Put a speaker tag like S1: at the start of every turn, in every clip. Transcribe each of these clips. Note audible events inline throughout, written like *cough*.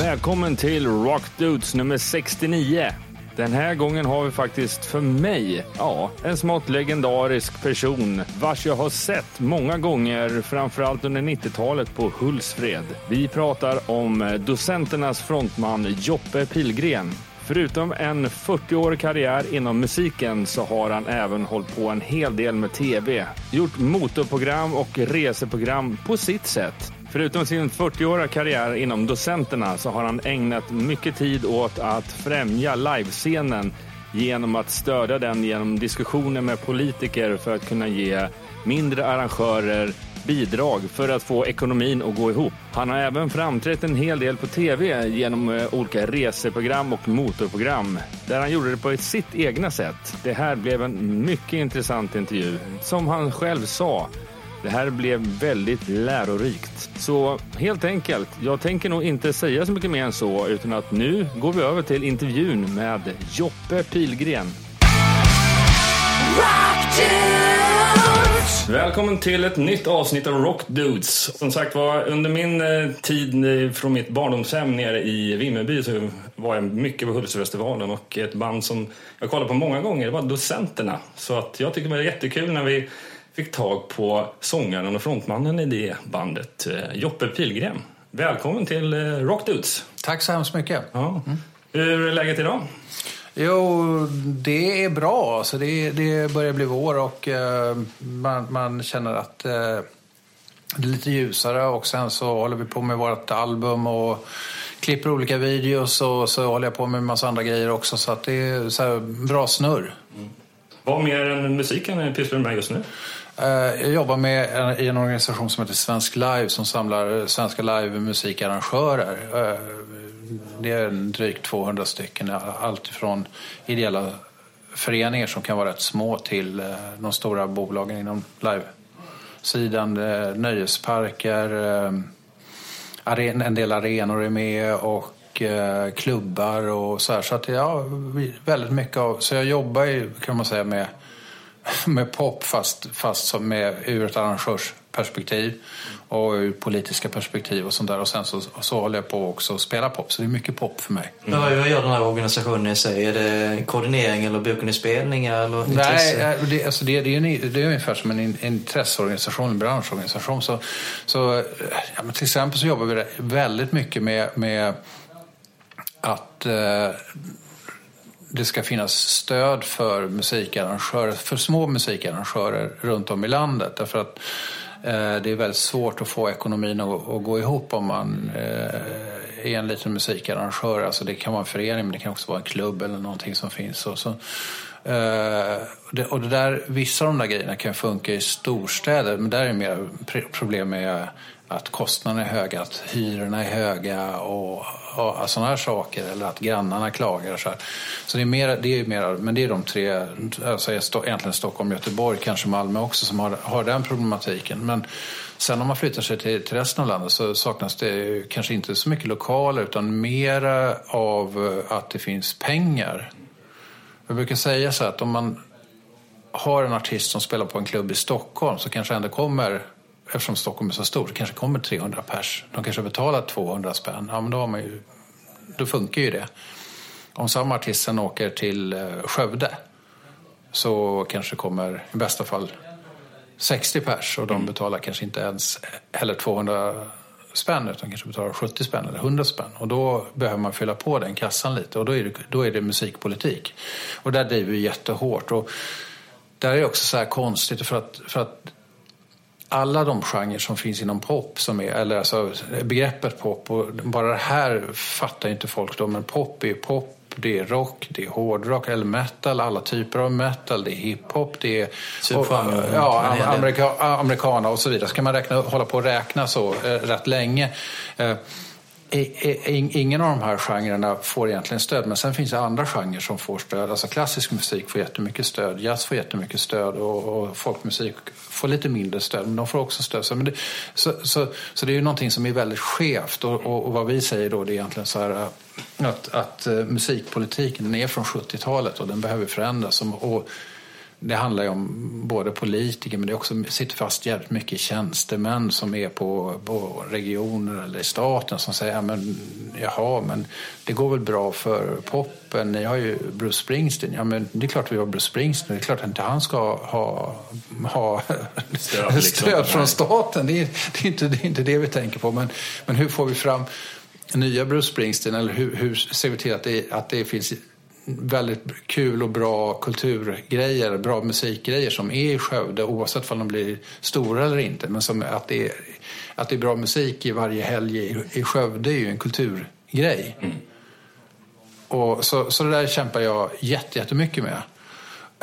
S1: Välkommen till Rock Dudes nummer 69. Den här gången har vi faktiskt för mig, ja, en smått legendarisk person vars jag har sett många gånger, framförallt under 90-talet på Hultsfred. Vi pratar om docenternas frontman Joppe Pilgren. Förutom en 40-årig karriär inom musiken så har han även hållit på en hel del med tv. Gjort motorprogram och reseprogram på sitt sätt. Förutom sin 40-åriga karriär inom docenterna så har han ägnat mycket tid åt att främja livescenen genom att stödja den genom diskussioner med politiker för att kunna ge mindre arrangörer bidrag för att få ekonomin att gå ihop. Han har även framträtt en hel del på tv genom eh, olika reseprogram och motorprogram där han gjorde det på sitt egna sätt. Det här blev en mycket intressant intervju. Som han själv sa det här blev väldigt lärorikt. Så helt enkelt, jag tänker nog inte säga så mycket mer än så utan att nu går vi över till intervjun med Joppe Pilgren. Välkommen till ett nytt avsnitt av Rock Dudes. Som sagt var, under min eh, tid från mitt barndomshem nere i Vimmerby så var jag mycket på Hultsfredsfestivalen och ett band som jag kollade på många gånger det var Docenterna. Så att jag tyckte det var jättekul när vi fick tag på sångaren och frontmannen i det bandet, eh, Joppe Pilgren. Välkommen till eh, Rock Dudes.
S2: Tack så hemskt mycket.
S1: Ja. Mm. Hur är läget idag?
S2: Jo, det är bra. Alltså det, det börjar bli vår och uh, man, man, känner att uh, det är lite ljusare. Och sen så håller vi på med vårt album och klipper olika videos och så håller jag på med en massa andra grejer också. Så att det är så bra snurr.
S1: Vad mer än musiken pysslar du med just nu?
S2: Eh, jag jobbar med en, i en organisation som heter Svensk Live som samlar eh, svenska live-musikarrangörer. Eh, det är drygt 200 stycken, allt ifrån ideella föreningar som kan vara rätt små till de stora bolagen inom live-sidan. Nöjesparker, en del arenor är med och klubbar och så här. Så att ja, väldigt mycket av, så jag jobbar ju kan man säga med *laughs* med pop fast, fast som med, ur ett arrangörsperspektiv och ur politiska perspektiv och sånt där. Och sen så, så håller jag på också att spela pop, så det är mycket pop för mig.
S3: Mm. Vad gör den här organisationen i sig? Är det koordinering eller bokar ni spelningar? Eller
S2: Nej, det, alltså det, det, är, det är ungefär som en intresseorganisation, en branschorganisation. Så, så, ja, till exempel så jobbar vi väldigt mycket med, med att eh, det ska finnas stöd för musikarrangörer, för små musikarrangörer runt om i landet. Därför att eh, det är väldigt svårt att få ekonomin att, att gå ihop om man eh, är en liten musikarrangör. Alltså det kan vara en förening men det kan också vara en klubb eller någonting som finns. Och så, Uh, det, och det där, vissa av de där grejerna kan funka i storstäder men där är det mer problem med att kostnaderna är höga, att hyrorna är höga och, och sådana här saker. Eller att grannarna klagar. Så, här. så det är mer, det är mer, men det är de tre, alltså egentligen Stockholm, Göteborg, kanske Malmö också som har, har den problematiken. Men sen om man flyttar sig till, till resten av landet så saknas det kanske inte så mycket lokaler utan mera av eh, att det finns pengar. Jag brukar säga så här att om man har en artist som spelar på en klubb i Stockholm så kanske ändå kommer eftersom Stockholm är så stort, kanske kommer 300 pers. De kanske betalar 200 spänn. Ja, men då, har man ju, då funkar ju det. Om samma artist sen åker till eh, Skövde så kanske det kommer i bästa fall 60 pers och de mm. betalar kanske inte ens heller 200 spänn utan kanske betalar 70 spänn eller 100 spänn. Och då behöver man fylla på den kassan lite och då är det, då är det musikpolitik. Och där driver vi jättehårt. Och där är det också så här konstigt för att, för att alla de genrer som finns inom pop, som är, eller alltså begreppet pop, och bara det här fattar inte folk då, men pop är pop, det är rock, det är hårdrock eller metal, alla typer av metal, det är hiphop, det är och, ja, amerika, americana och så vidare. Så kan man räkna, hålla på och räkna så eh, rätt länge. Eh, Ingen av de här genrerna får egentligen stöd, men sen finns det andra genrer som får stöd. Alltså klassisk musik får jättemycket stöd, jazz får jättemycket stöd och, och folkmusik får lite mindre stöd, men de får också stöd. Så, det, så, så, så det är ju någonting som är väldigt skevt och, och, och, vad vi säger då det är egentligen så här att, att eh, musikpolitiken är från 70-talet och den behöver förändras. Och, och det handlar ju om både politiker men det också sitter fast jävligt mycket tjänstemän som är på, på regioner eller i staten som säger ja, men, jaha, men det går väl bra för poppen. Ni har ju Bruce Springsteen. Ja, men det är klart vi har Bruce Springsteen. Det är klart inte han ska ha, ha stöd, liksom. *laughs* stöd från staten. Det är, det, är inte, det är inte det vi tänker på. Men, men hur får vi fram nya Bruce Springsteen? Eller hur, hur ser vi till att det, att det finns väldigt kul och bra kulturgrejer, bra musikgrejer som är i Skövde oavsett om de blir stora eller inte. Men som att det är, att det är bra musik i varje helg i, i Skövde är ju en kulturgrej. Mm. Och så, så det där kämpar jag jättemycket med.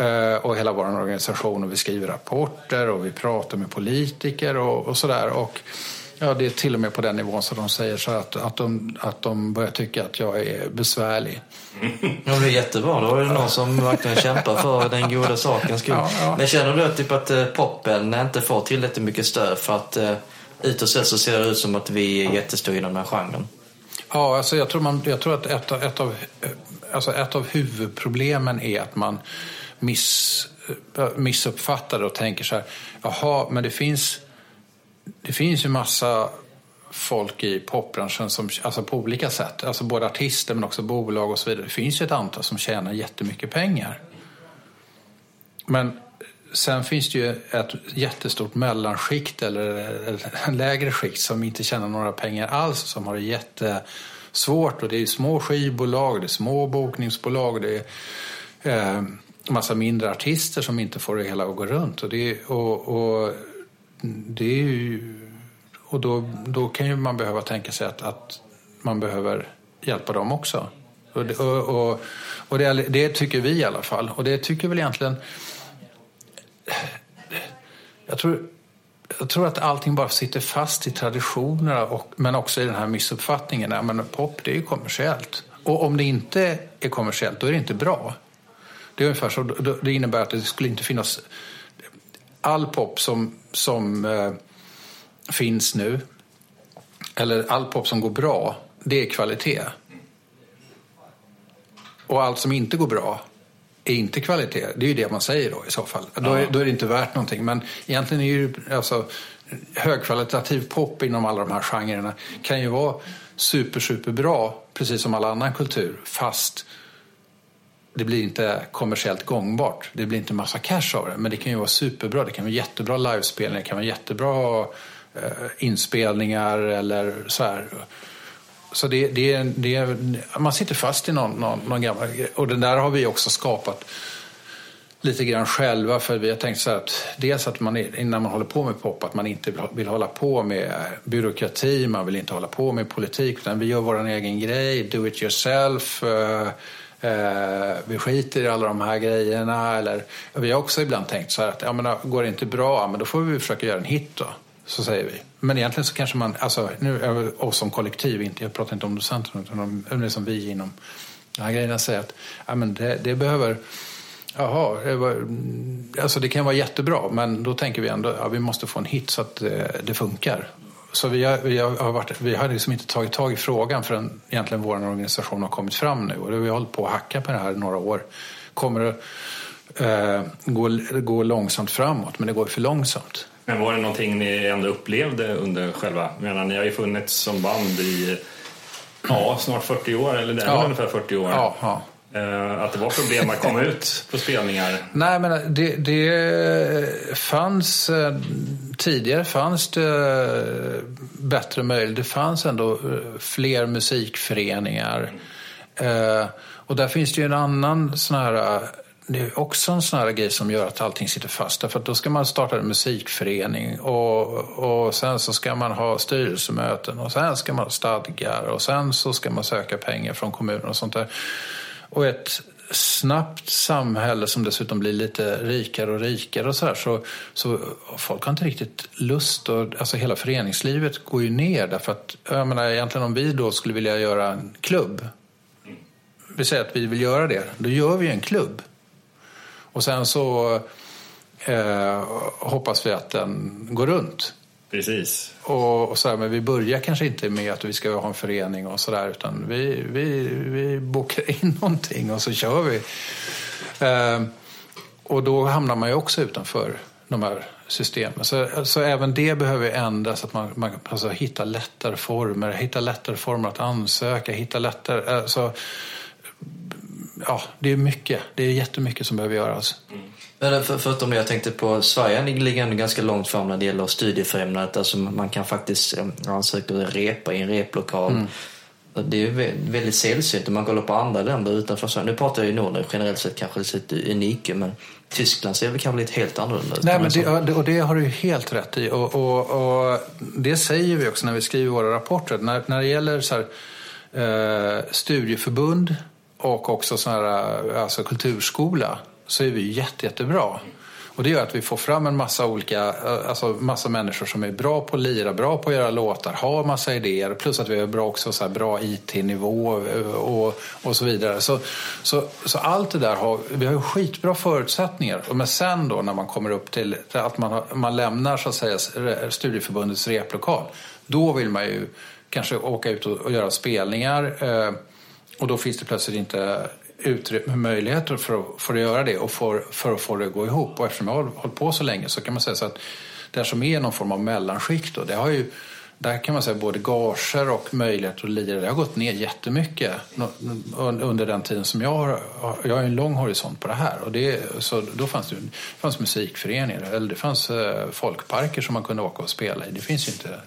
S2: Uh, och hela vår organisation och vi skriver rapporter och vi pratar med politiker och, och sådär. Och Ja, det är till och med på den nivån så de säger så att, att, de, att de börjar tycka att jag är besvärlig.
S3: Ja, det är jättebra. Då är det någon som verkligen kämpar för den goda sakens skull. Ja, ja. Men känner du typ att eh, poppen inte får tillräckligt mycket stöd för att uh, utåt sett så ser det ut som att vi är jättestora inom den här genren?
S2: Ja, alltså jag tror, man, jag tror att ett, ett, av, alltså ett av huvudproblemen är att man miss, missuppfattar och tänker så här, jaha, men det finns det finns ju massa folk i popbranschen som, alltså på olika sätt, alltså både artister men också bolag och så vidare. Det finns ju ett antal som tjänar jättemycket pengar. Men sen finns det ju ett jättestort mellanskikt eller en *laughs* lägre skikt som inte tjänar några pengar alls, som har det jättesvårt. Och det är små skivbolag, det är små bokningsbolag, det är eh, massa mindre artister som inte får det hela att gå runt. Och, det, och, och det är ju, och då, då kan ju man behöva tänka sig att, att man behöver hjälpa dem också. Och, det, och, och, och det, det, tycker vi i alla fall. Och det tycker väl egentligen... Jag tror, jag tror att allting bara sitter fast i traditionerna och, men också i den här missuppfattningen. Ja, men pop, det är ju kommersiellt. Och om det inte är kommersiellt, då är det inte bra. Det är ungefär så. Det innebär att det skulle inte finnas all pop som, som eh, finns nu, eller all pop som går bra, det är kvalitet. Och allt som inte går bra är inte kvalitet. Det är ju det man säger då i så fall. Ja. Då, är, då är det inte värt någonting. Men egentligen är ju alltså, högkvalitativ pop inom alla de här genrerna kan ju vara super, super bra, precis som all annan kultur, fast det blir inte kommersiellt gångbart. Det blir inte massa cash av det. Men det kan ju vara superbra. Det kan vara jättebra livespelningar, det kan vara jättebra eh, inspelningar eller så här. Så det, det, det, man sitter fast i någon, någon, någon gammal... Och den där har vi också skapat lite grann själva. För vi har tänkt så här att dels att man innan man håller på med pop att man inte vill, vill hålla på med byråkrati, man vill inte hålla på med politik. Utan vi gör vår egen grej, do it yourself. Eh, Eh, vi skiter i alla de här grejerna. Eller, vi har också ibland tänkt så här att ja, men, går det inte bra, men då får vi försöka göra en hit då. Så säger vi. Men egentligen så kanske man, alltså nu, oss som kollektiv, inte, jag pratar inte om docenten. utan om det som vi inom de här grejerna säger att ja, men det, det behöver Jaha, det, var, alltså det kan vara jättebra men då tänker vi ändå att ja, vi måste få en hit så att det, det funkar. Så vi har, vi har, varit, vi har liksom inte tagit tag i frågan förrän egentligen vår organisation har kommit fram nu. Och vi har hållit på att hacka på det här i några år. Kommer det eh, gå, gå långsamt framåt, men det går för långsamt.
S1: Men var det någonting ni ändå upplevde under själva... menar, ni har ju funnits som band i ja, snart 40 år, eller det är ja. ungefär 40 år.
S2: Ja, ja.
S1: Eh, att det var problem att komma ut på spelningar?
S2: Nej, men det, det fanns... Eh, tidigare fanns det eh, bättre möjligheter. Det fanns ändå eh, fler musikföreningar. Mm. Och där finns det ju en annan sån här... Det är också en sån här grej som gör att allting sitter fast. Därför att då ska man starta en musikförening och, och sen så ska man ha styrelsemöten och sen ska man ha stadgar och sen så ska man söka pengar från kommunen och sånt där. Och ett snabbt samhälle som dessutom blir lite rikare och rikare och så här, så, så folk har inte riktigt lust och alltså hela föreningslivet går ju ner därför att, jag menar egentligen om vi då skulle vilja göra en klubb, vi säger att vi vill göra det, då gör vi en klubb. Och sen så eh, hoppas vi att den går runt.
S1: Precis.
S2: Och, och så här, men vi börjar kanske inte med att vi ska ha en förening och sådär utan vi, vi, vi bokar in *laughs* någonting och så kör vi. Uh, och då hamnar man ju också utanför de här systemen. Så, så även det behöver ändras, att man, man alltså, hittar lättare former, hitta lättare former att ansöka, hitta lättare... Alltså, ja, det är mycket. Det är jättemycket som behöver göras. Mm.
S3: Men för, förutom det jag tänkte på, Sverige ligger ändå ganska långt fram när det gäller studiefrämjandet. Alltså man kan faktiskt eh, ansöka och repa i en replokal. Mm. Det är ju väldigt sällsynt om man kollar på andra länder utanför Sverige. Nu pratar jag ju Norden generellt sett kanske lite unika men Tyskland ser väl kanske lite helt annorlunda ut.
S2: Nej, men det, och det har du ju helt rätt i. Och, och, och, det säger vi också när vi skriver våra rapporter. När, när det gäller så här, eh, studieförbund och också sån här, alltså kulturskola så är vi jätte, jättebra. Och det gör att vi får fram en massa olika, eh, alltså massa människor som är bra på att lira, bra på att göra låtar, har massa idéer. Plus att vi har bra också så bra IT-nivå eh, och, och så vidare. Så, så, så allt det där har, vi har skitbra förutsättningar. Men sen då när man kommer upp till att man, har, man lämnar så att säga studieförbundets replokal. Då vill man ju kanske åka ut och, och göra spelningar. Eh, och då finns det plötsligt inte utrymme, möjligheter för att, för att göra det och för, för att få det att gå ihop. Och eftersom jag har hållit på så länge så kan man säga så att det som är någon form av mellanskikt då, det har ju där kan man säga både gager och möjlighet att lira. Det har gått ner jättemycket under den tiden som jag har. Jag har en lång horisont på det här. Och det, så då fanns det, det fanns musikföreningar eller det fanns eh, folkparker som man kunde åka och spela i. Det finns ju inte,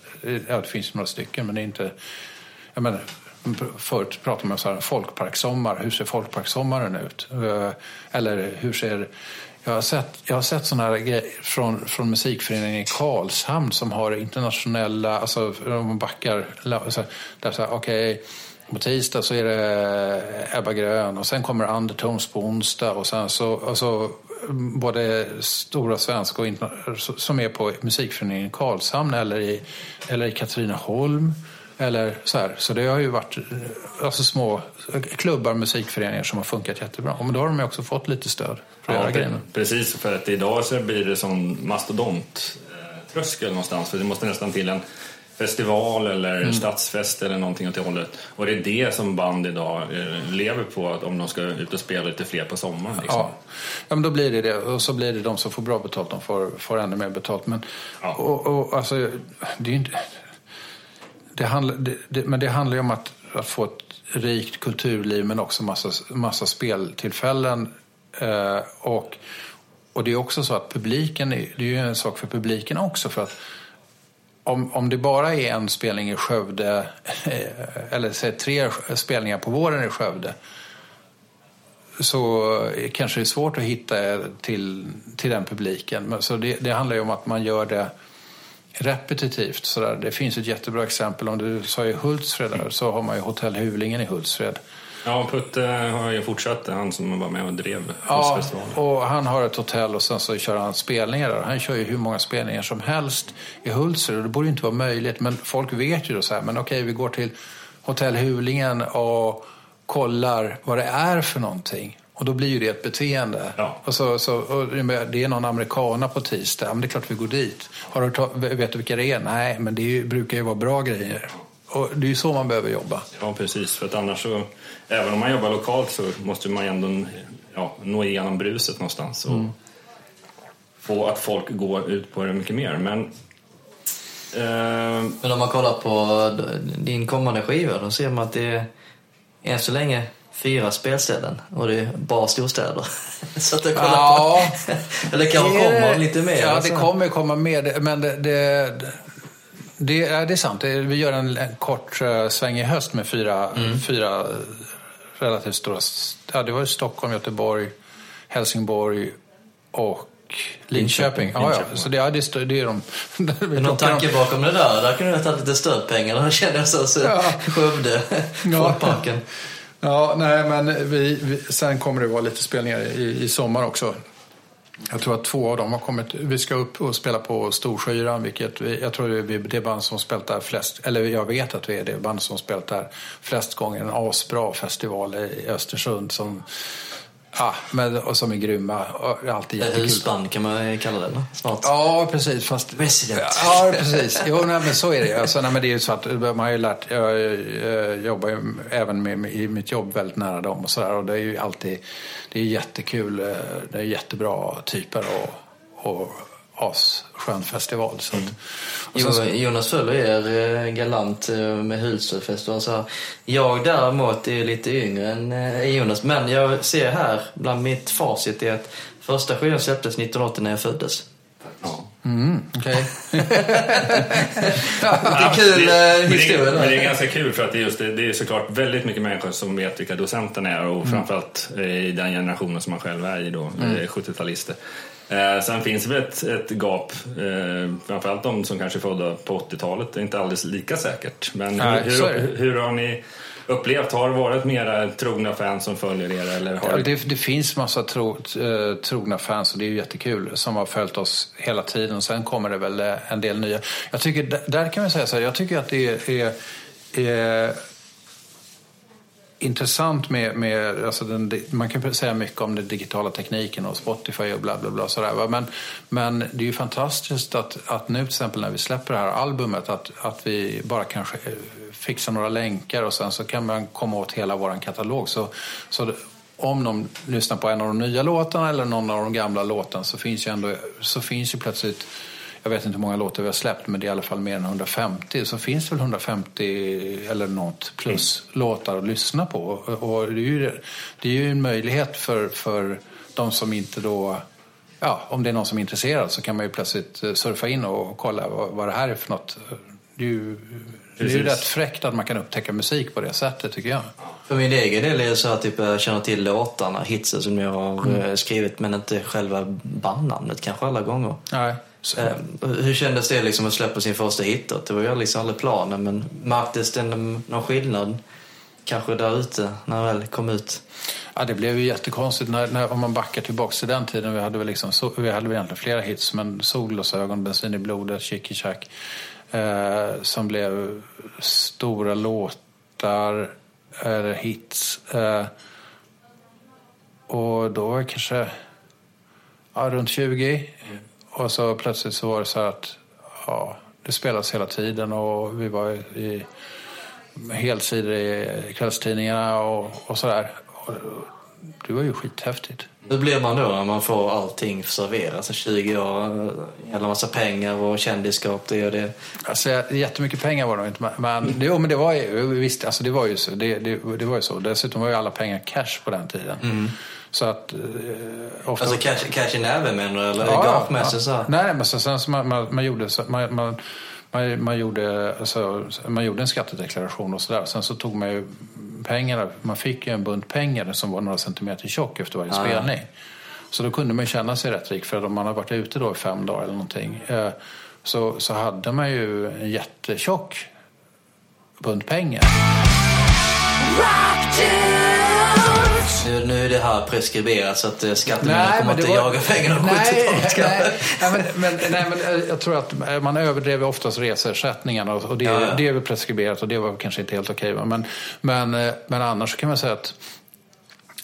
S2: ja det finns några stycken men det är inte, jag menar, Förut pratade man om så här, folkparkssommar. Hur ser folkparkssommaren ut? Eh, eller hur ser... Jag har sett, jag har sett sådana här grejer från, från musikföreningen i Karlshamn som har internationella, alltså de backar, där så här, okej, okay, på tisdag så är det Ebba Grön och sen kommer Undertones på onsdag och sen så, alltså, både stora svenska och som är på musikföreningen i Karlshamn eller i, eller i Katrineholm. Eller så, här. så det har ju varit alltså små klubbar, musikföreningar som har funkat jättebra. Och då har de också fått lite stöd för att ja, göra grejerna.
S1: Precis, för att idag så blir det som mastodont tröskel någonstans. För det måste nästan till en festival eller mm. stadsfest eller någonting åt det hållet. Och det är det som band idag eh, lever på, att om de ska ut och spela lite fler på sommaren. Liksom.
S2: Ja. ja, men då blir det det. Och så blir det de som får bra betalt, de får, får ännu mer betalt. Men, ja. och, och, alltså, det är inte det handlar, det, det, men det handlar ju om att, att, få ett rikt kulturliv men också massa, massa speltillfällen. Eh, och, och det är också så att publiken, är, det är ju en sak för publiken också. för att om, om det bara är en spelning i Skövde, eh, eller säg tre spelningar på våren i Skövde, så kanske det är svårt att hitta till, till den publiken. Så det, det handlar ju om att man gör det repetitivt. Sådär. Det finns ett jättebra exempel. Om du sa i Hultsfred där, så har man ju Hotell Huvlingen i Hultsfred.
S1: Ja, Putte har ju fortsatt, han som var med och drev
S2: Ja, och han har ett hotell och sen så kör han spelningar där. Han kör ju hur många spelningar som helst i Hultsfred och det borde inte vara möjligt. Men folk vet ju då så här, men okej, vi går till Hotell Huvlingen och kollar vad det är för någonting. Och då blir ju det ett beteende. Ja. Och så, så, och det är någon amerikana på tisdag, men det är klart vi går dit. Har du, vet du vilka det är? Nej, men det ju, brukar ju vara bra grejer. Och det är ju så man behöver jobba.
S1: Ja, precis. För att annars så, även om man jobbar lokalt så måste man ju ändå ja, nå igenom bruset någonstans. Och mm. få att folk går ut på det mycket mer. Men,
S3: eh... men om man kollar på din kommande skiva, då ser man att det är än så länge fyra spelställen och det är bara storstäder. *laughs* så att det kollar ja, på. *laughs* Eller kanske kommer lite mer.
S2: Ja, alltså. det kommer komma mer. Men det, det, det, är, det är sant. Vi gör en, en kort uh, sväng i höst med fyra, mm. fyra relativt stora... Ja, det var Stockholm, Göteborg, Helsingborg och Linköping. Ja, ja. Så det, ja, det, det är de... *laughs*
S3: Det är någon tanke bakom det där? Där kunde du ha tagit lite stödpengar. Då kände jag så. så ja. Skövde, ja. folkparken.
S2: Ja, nej, men vi, vi, sen kommer det vara lite spelningar i, i sommar också. Jag tror att två av dem har kommit. Vi ska upp och spela på Storsjöyran, vilket vi, jag tror det är det band som spelat där flest, eller jag vet att vi är det band som spelat där flest gånger. En asbra festival i Östersund som Ja, men, och som är grymma. Och alltid jättekul.
S3: Husband kan man kalla det snart.
S2: Ja, precis. Fast,
S3: Resident.
S2: Ja, precis. Jo, nej, men så är det. Alltså, nej, men det är ju så att man har ju lärt, jag, jag jobbar ju även med, med, i mitt jobb väldigt nära dem och sådär. Och det är ju alltid, det är jättekul. eh, Det är jättebra typer och, och asskön festival. Så att, och sen
S3: Jo,
S2: så,
S3: Jonas följer er eh, galant eh, med Hultsfredfestival. Så jag däremot är lite yngre än eh, Jonas. Men jag ser här, bland mitt facit, är att första skivan släpptes 1980 när jag föddes.
S2: mm, okej. *laughs*
S3: Vilken kul
S1: det,
S3: historia
S1: men det, men det är ganska kul för att det är, just, det, det är såklart väldigt mycket människor som vet vilka docenten är och framförallt eh, i den generationen som man själv är i då, eh, 70-talister. Eh, sen finns det väl ett, ett gap, eh, framförallt de som kanske är födda på 80-talet, det är inte alldeles lika säkert. Men
S2: Nej,
S1: hur, hur, hur har ni upplevt, har det varit mera trogna fans som följer er? Eller har
S2: Ja,
S1: det...
S2: det, finns massa tro, eh, trogna fans och det är ju jättekul som har följt oss hela tiden. Sen kommer det väl eh, en del nya. Jag tycker, där kan man säga så här, jag tycker att det är, är intressant med, med alltså den, man kan säga mycket om den digitala tekniken och Spotify och bla bla bla sådär. va. Men, men det är ju fantastiskt att, att nu till exempel när vi släpper det här albumet att, att vi bara kanske eh, fixar några länkar och sen så kan man komma åt hela vår katalog. Så, så det, om de lyssnar på en av de nya låtarna eller någon av de gamla låtarna så finns ju ändå så finns ju plötsligt jag vet inte hur många låtar vi har släppt, men det är i alla fall mer än 150. Så finns det väl 150 eller något plus låtar att lyssna på. Och det är ju, det är ju en möjlighet för, för de som inte då... Ja, om det är någon som är intresserad så kan man ju plötsligt eh, surfa in och kolla vad, vad det här är för något. Det är ju, det är ju rätt fräckt att man kan upptäcka musik på det sättet, tycker jag.
S3: För min egen del är det så att typ, jag känner till låtarna, hitsen som jag har eh, skrivit, men inte själva bandnamnet kanske alla gånger.
S2: Nej.
S3: Eh, hur kändes det liksom att släppa sin första hit? Det var ju liksom aldrig planen, men märktes det någon skillnad? Kanske där ute, när det väl kom ut?
S2: Ja, det blev ju jättekonstigt när, när, om man backar tillbaka till den tiden. Vi hade väl, liksom, so, vi hade väl egentligen flera hits, men Solglasögon, Bensin i blodet, Chicky Chack. Eh, som blev stora låtar, eller hits. Eh, och då var jag kanske ja, runt 20. Och så plötsligt så var det så att ja, det spelas hela tiden och vi var i helsidor i kvällstidningarna och, och sådär. Och Det var ju skithäftigt.
S3: Hur blir man då när man får allting serverat? Alltså 20 år, jävla massa pengar och kändisskap, det gör det.
S2: Alltså, jättemycket pengar var det inte, men, det, men det var ju, visst, alltså, det var ju så. Det, det, det var ju så. Dessutom var ju alla pengar cash på den tiden. Så att... Eh, ofta,
S3: Alltså cash, cash i näven menar du? Eller
S2: Ja,
S3: gagemässigt så?
S2: ja. Nej, men så, sen så man, man, man gjorde så, man, man, man, man, gjorde, alltså, man gjorde en skattedeklaration och sådär. Sen så tog man ju pengarna, man fick ju en bunt pengar som var några centimeter tjock efter varje
S3: ja.
S2: spelning. Så då kunde man känna sig rätt rik för att om man har varit ute då i fem dagar eller någonting eh, så, så hade man ju en jättetjock bunt pengar.
S3: Nu, nu är det här preskriberat så att eh, skattemyndigheten kommer inte
S2: var-
S3: jaga pengarna på
S2: Nej,
S3: 70-talet.
S2: nej, nej, men, men, nej, men eh, jag tror att eh, man överdrev oftast reseersättningarna och och det,
S3: Ja, ja.
S2: det är väl preskriberat och det var kanske inte helt okej. Men, men, men annars kan man säga att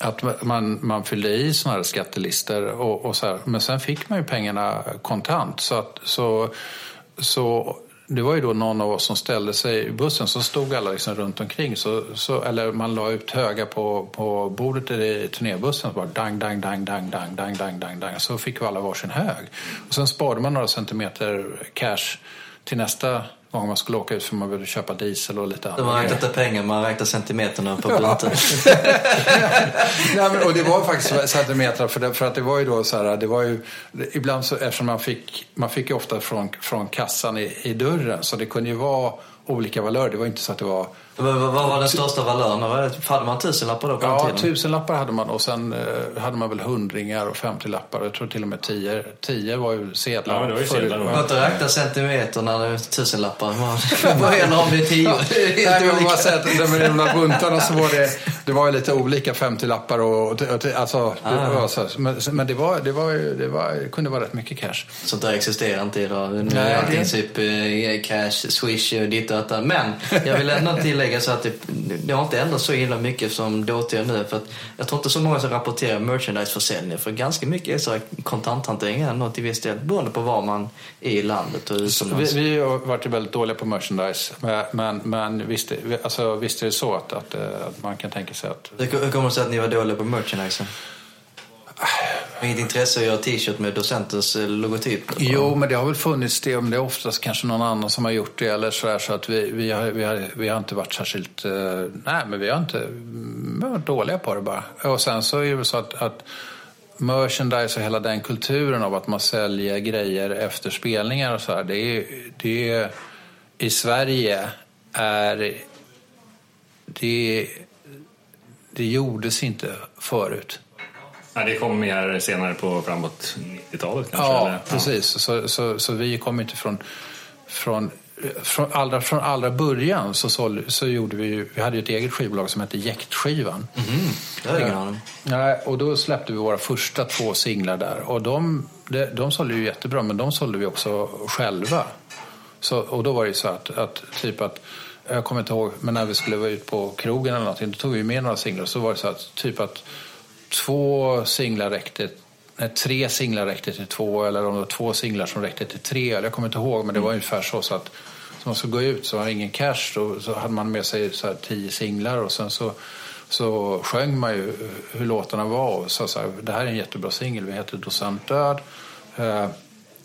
S2: att man, man fyllde i såna här skattelister och, och så här. Men sen fick man ju pengarna kontant. Så, att, så, så det var ju då någon av oss som ställde sig i bussen så stod alla liksom runt omkring. Så, så, eller man la ut höga på, på bordet i turnébussen. Så bara dang, dang, dang, dang, dang, dang, dang, dang, dang. Så fick vi alla varsin hög. Och sen sparade man några centimeter cash till nästa gång man skulle åka ut för man ville köpa diesel och lite annat.
S3: man räknar inte pengar, man räknar centimeterna på bunten. *laughs*
S2: Nej, men, och det var faktiskt centimeter för, det, för att det var ju då så här, det var ju ibland så eftersom man fick, man fick ju ofta från, från kassan i, i dörren så det kunde ju vara olika valörer. Det var inte så att det var
S3: vad, var den största valören? Det? Hade man tusenlappar då på
S2: Ja,
S3: den tiden?
S2: tusenlappar hade man och sen eh, hade man väl hundringar och femtiolappar och jag tror till och med tio. Tio var ju sedlar.
S1: Ja, men det var ju sedlar då.
S3: Man inte räknat centimeterna, det är tusenlappar. *laughs* Man börjar om det är tio. *laughs* Det
S2: Nej, men man säger att de, där buntarna så var det, det var ju lite olika 50-lappar och, och, och alltså, det
S3: Ah.
S2: var så, men, men det var, det var det var, det kunde vara rätt mycket cash.
S3: Sånt där existerar inte idag. Nu är allting
S2: det-
S3: typ eh, cash, swish och ditt döta. Men jag vill ändå tillägga så att det, det har inte ändrats så illa mycket som dåtida nu. För att jag tror inte så många som rapporterar merchandiseförsäljning. För ganska mycket är så kontanthantering ändå till viss del. Beroende på var man är i landet och
S2: utomlands. Vi, vi har varit väldigt dåliga på merchandise. Men, men visst, alltså, visst är det så att, att, att man kan tänka sig att...
S3: Hur kommer det sig att ni var dåliga på merchandise? Inget intresse att göra t-shirt med docentens eh, logotyp?
S2: Jo, men det har väl funnits det. Men det är oftast kanske någon annan som har gjort det. Eller sådär. så att vi, vi, har, vi, har, vi har inte varit särskilt... Uh, nej, men vi har inte... Vi har varit dåliga på det bara. Och sen så är det så att, att merchandise och hela den kulturen av att man säljer grejer efter spelningar och så här. Det är, det är, I Sverige är... Det, det gjordes inte förut.
S1: Nej, det kom mer senare på framåt 90-talet kanske?
S2: Ja, eller? precis. Så, så, så vi kom inte från, från från allra, från allra början så, så, så gjorde vi vi hade ett eget skivbolag som hette Jäktskivan.
S3: Mm, det har ingen aning.
S2: Ja, och då släppte vi våra första två singlar där. Och de, de, de sålde ju jättebra, men de sålde vi också själva. Så, och då var det så att, att typ att jag kommer inte ihåg, men när vi skulle vara ute på krogen eller någonting, då tog vi med några singlar. Så var det så att typ att två singlar räckte nej, tre singlar räckte till två eller om det var två singlar som räckte till tre. Jag kommer inte ihåg men det var mm. ungefär så. så att så man skulle gå ut så var det ingen cash. Då, så hade man med sig så tio singlar och sen så, så sjöng man ju hur låtarna var och sa så här, det här är en jättebra singel, vi heter Docent Död. Eh,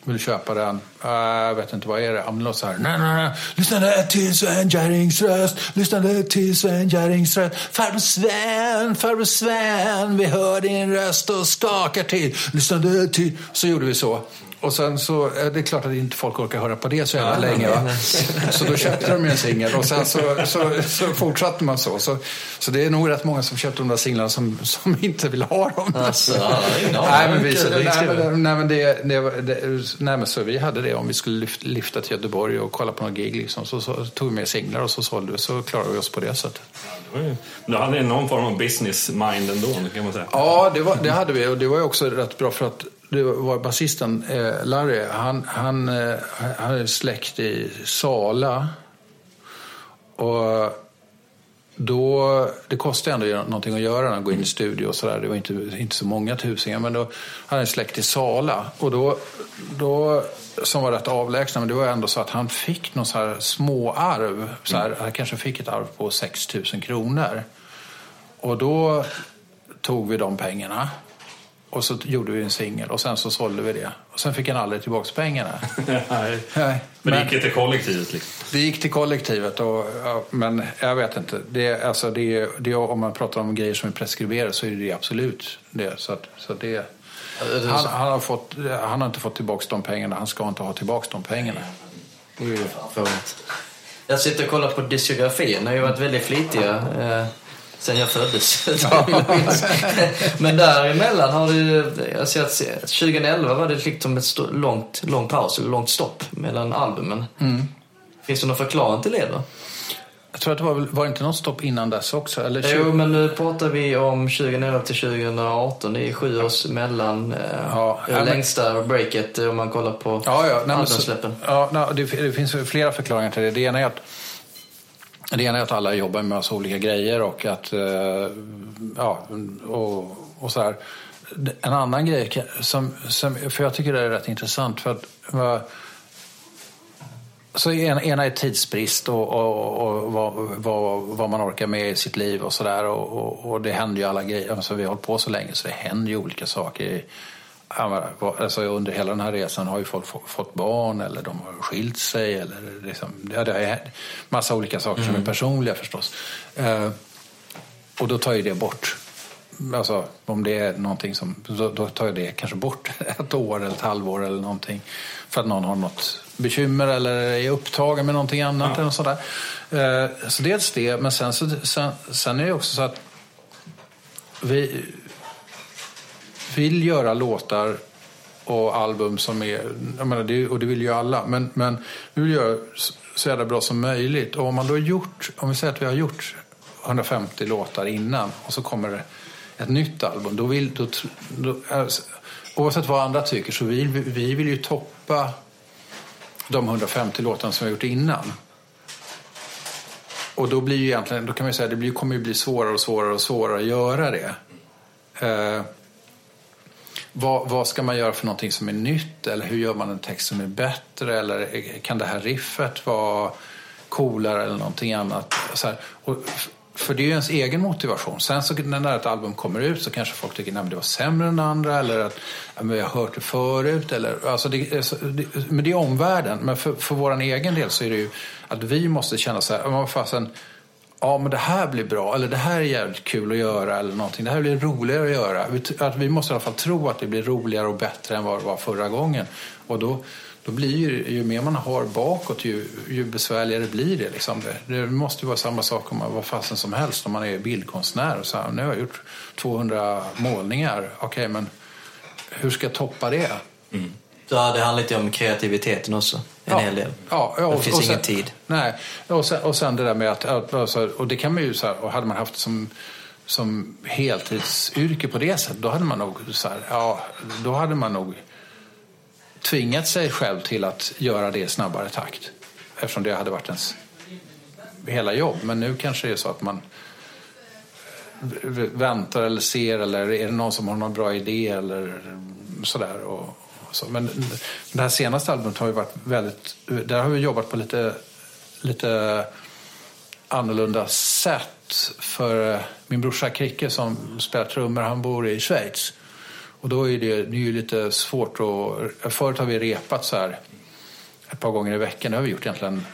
S2: vill köpa den. Uh, jag vet inte, vad är det? Han så här. Nej, nej, nej. Lyssnade till Sven Jerrings röst. Lyssnade till Sven Jerrings röst. Farbror Sven, farbror Sven. Vi hör din röst och skakar till. Lyssnade till... Så gjorde vi så. Och sen så, är det klart att inte folk orkar höra på det så jävla länge. Va? *laughs* Så då köpte de en singel och sen så, så, så, fortsatte man så. så. Så det är nog rätt många som köpte de där singlarna som, som inte vill ha dem.
S3: Alltså, *laughs*
S2: nej, men vi, nej, men det, det, det, nej, men så vi hade det om vi skulle lyfta, lyfta till Göteborg och kolla på någon gig. Liksom. Så, så tog vi med singlar och så sålde vi så klarade vi oss på det sättet.
S1: Du hade någon form av business mind ändå kan man säga.
S2: Ja, det, var, det hade vi och det var ju också rätt bra för att det var basisten eh, Larry, han, han, eh, han är släkt i Sala. Och då, det kostade ändå någonting att göra när han går in i studio och sådär. Det var inte, inte så många tusingar. Men då han är släkt i Sala. Och då, då, som var rätt avlägsna, men det var ändå så att han fick någon så här små arv. Så här, Han kanske fick ett arv på 6 000 kronor. Och då tog vi de pengarna och så gjorde vi en singel och sen så sålde vi det. Och sen fick han aldrig tillbaka pengarna. *laughs*
S1: Nej. Nej. Men, men det gick till kollektivet? Liksom.
S2: Det gick till kollektivet. Och, ja, men jag vet inte. Det, alltså det, det, om man pratar om grejer som är preskriberade så är det absolut det. Så, att, så det, han, han, har fått, han har inte fått tillbaka de pengarna. Han ska inte ha tillbaka de pengarna. Det är ju...
S3: Jag sitter och kollar på diskografin. Ni har ju varit väldigt flitiga. Eh sen jag föddes. *laughs* *laughs* Men däremellan har du, jag ser att 2011 var det liksom ett långt, lång paus, eller långt stopp mellan albumen. Mm. Finns det någon förklaring till det då?
S2: Jag tror att det var, var det inte något stopp innan dess också? Eller
S3: 20... Jo, men nu pratar vi om 2011 till 2018. Det är sju års mellan eh, ja, det längsta breaket om man kollar på
S2: ja, ja, albumsläppen. Ja, det, det finns flera förklaringar till det. Det ena är att det ena är att alla jobbar med massa olika grejer och att, eh, ja, och, och så här. En annan grej, som, som, för jag tycker det är rätt intressant, för att så en, ena är tidsbrist och, och, och vad, vad, vad, man orkar med i sitt liv och sådär. Och, och, och, det händer ju alla grejer. Alltså, vi har hållit på så länge så det händer ju olika saker Alltså under hela den här resan har ju folk fått barn eller de har skilt sig. Eller liksom, ja, det är massa olika saker mm. som är mm. personliga förstås. Eh, och då tar ju det bort. Alltså om det är någonting som, då, då tar ju det kanske bort *laughs* ett år eller ett halvår eller någonting. För att någon har något bekymmer eller är upptagen med någonting annat. Ja. Eller sådär. Eh, så dels det, men sen, så, sen, sen är det också så att vi, vill göra låtar och album som är, jag menar, det, och det vill ju alla, men, men vi vill göra så jävla bra som möjligt. Och om man då har gjort, om vi säger att vi har gjort 150 låtar innan och så kommer det ett nytt album, då vill, då, då, alltså, oavsett vad andra tycker så vill vi, vi vill ju toppa de 150 låtarna som vi har gjort innan. och då blir ju egentligen, då kan man säga, det blir, kommer ju bli svårare och svårare och svårare att göra det. Eh, vad, vad, ska man göra för någonting som är nytt? Eller hur gör man en text som är bättre? Eller kan det här riffet vara coolare eller någonting annat? Så här, och, för det är ju ens egen motivation. Sen så när ett album kommer ut så kanske folk tycker att det var sämre än andra eller att men jag har hört det förut. Eller, alltså det, det, men det är omvärlden. Men för, för vår egen del så är det ju att vi måste känna så här, fasen, ja men det här blir bra, eller det här är jävligt kul att göra, eller någonting. Det här blir roligare att göra. Att vi måste i alla fall tro att det blir roligare och bättre än vad det var förra gången. Och då, då blir ju, ju mer man har bakåt, ju, ju besvärligare blir det. Liksom. Det, det måste ju vara samma sak om man var fasen som helst, om man är bildkonstnär. Och så här, nu har jag gjort 200 målningar, okej okay, men hur ska jag toppa det?
S3: Mm. Ja, det handlar lite om kreativiteten också. En
S2: ja.
S3: hel del.
S2: Ja, ja,
S3: det
S2: och,
S3: finns
S2: och sen,
S3: ingen tid.
S2: Nej, och sen, och sen det där med att... Alltså, och det kan man ju så här, och hade man haft som, som heltidsyrke på det sättet, då hade man nog så här, ja, då hade man nog tvingat sig själv till att göra det i snabbare takt. Eftersom det hade varit ens hela jobb. Men nu kanske det är så att man väntar eller ser eller är det någon som har någon bra idé eller sådär. Och, så. Men det här senaste albumet har ju varit väldigt, där har vi jobbat på lite, lite annorlunda sätt. För eh, min brorsa Kricke som spelar trummor, han bor i Schweiz. Och då är det, det är ju lite svårt att... Förut har vi repat så här ett par gånger i veckan. Det har vi gjort egentligen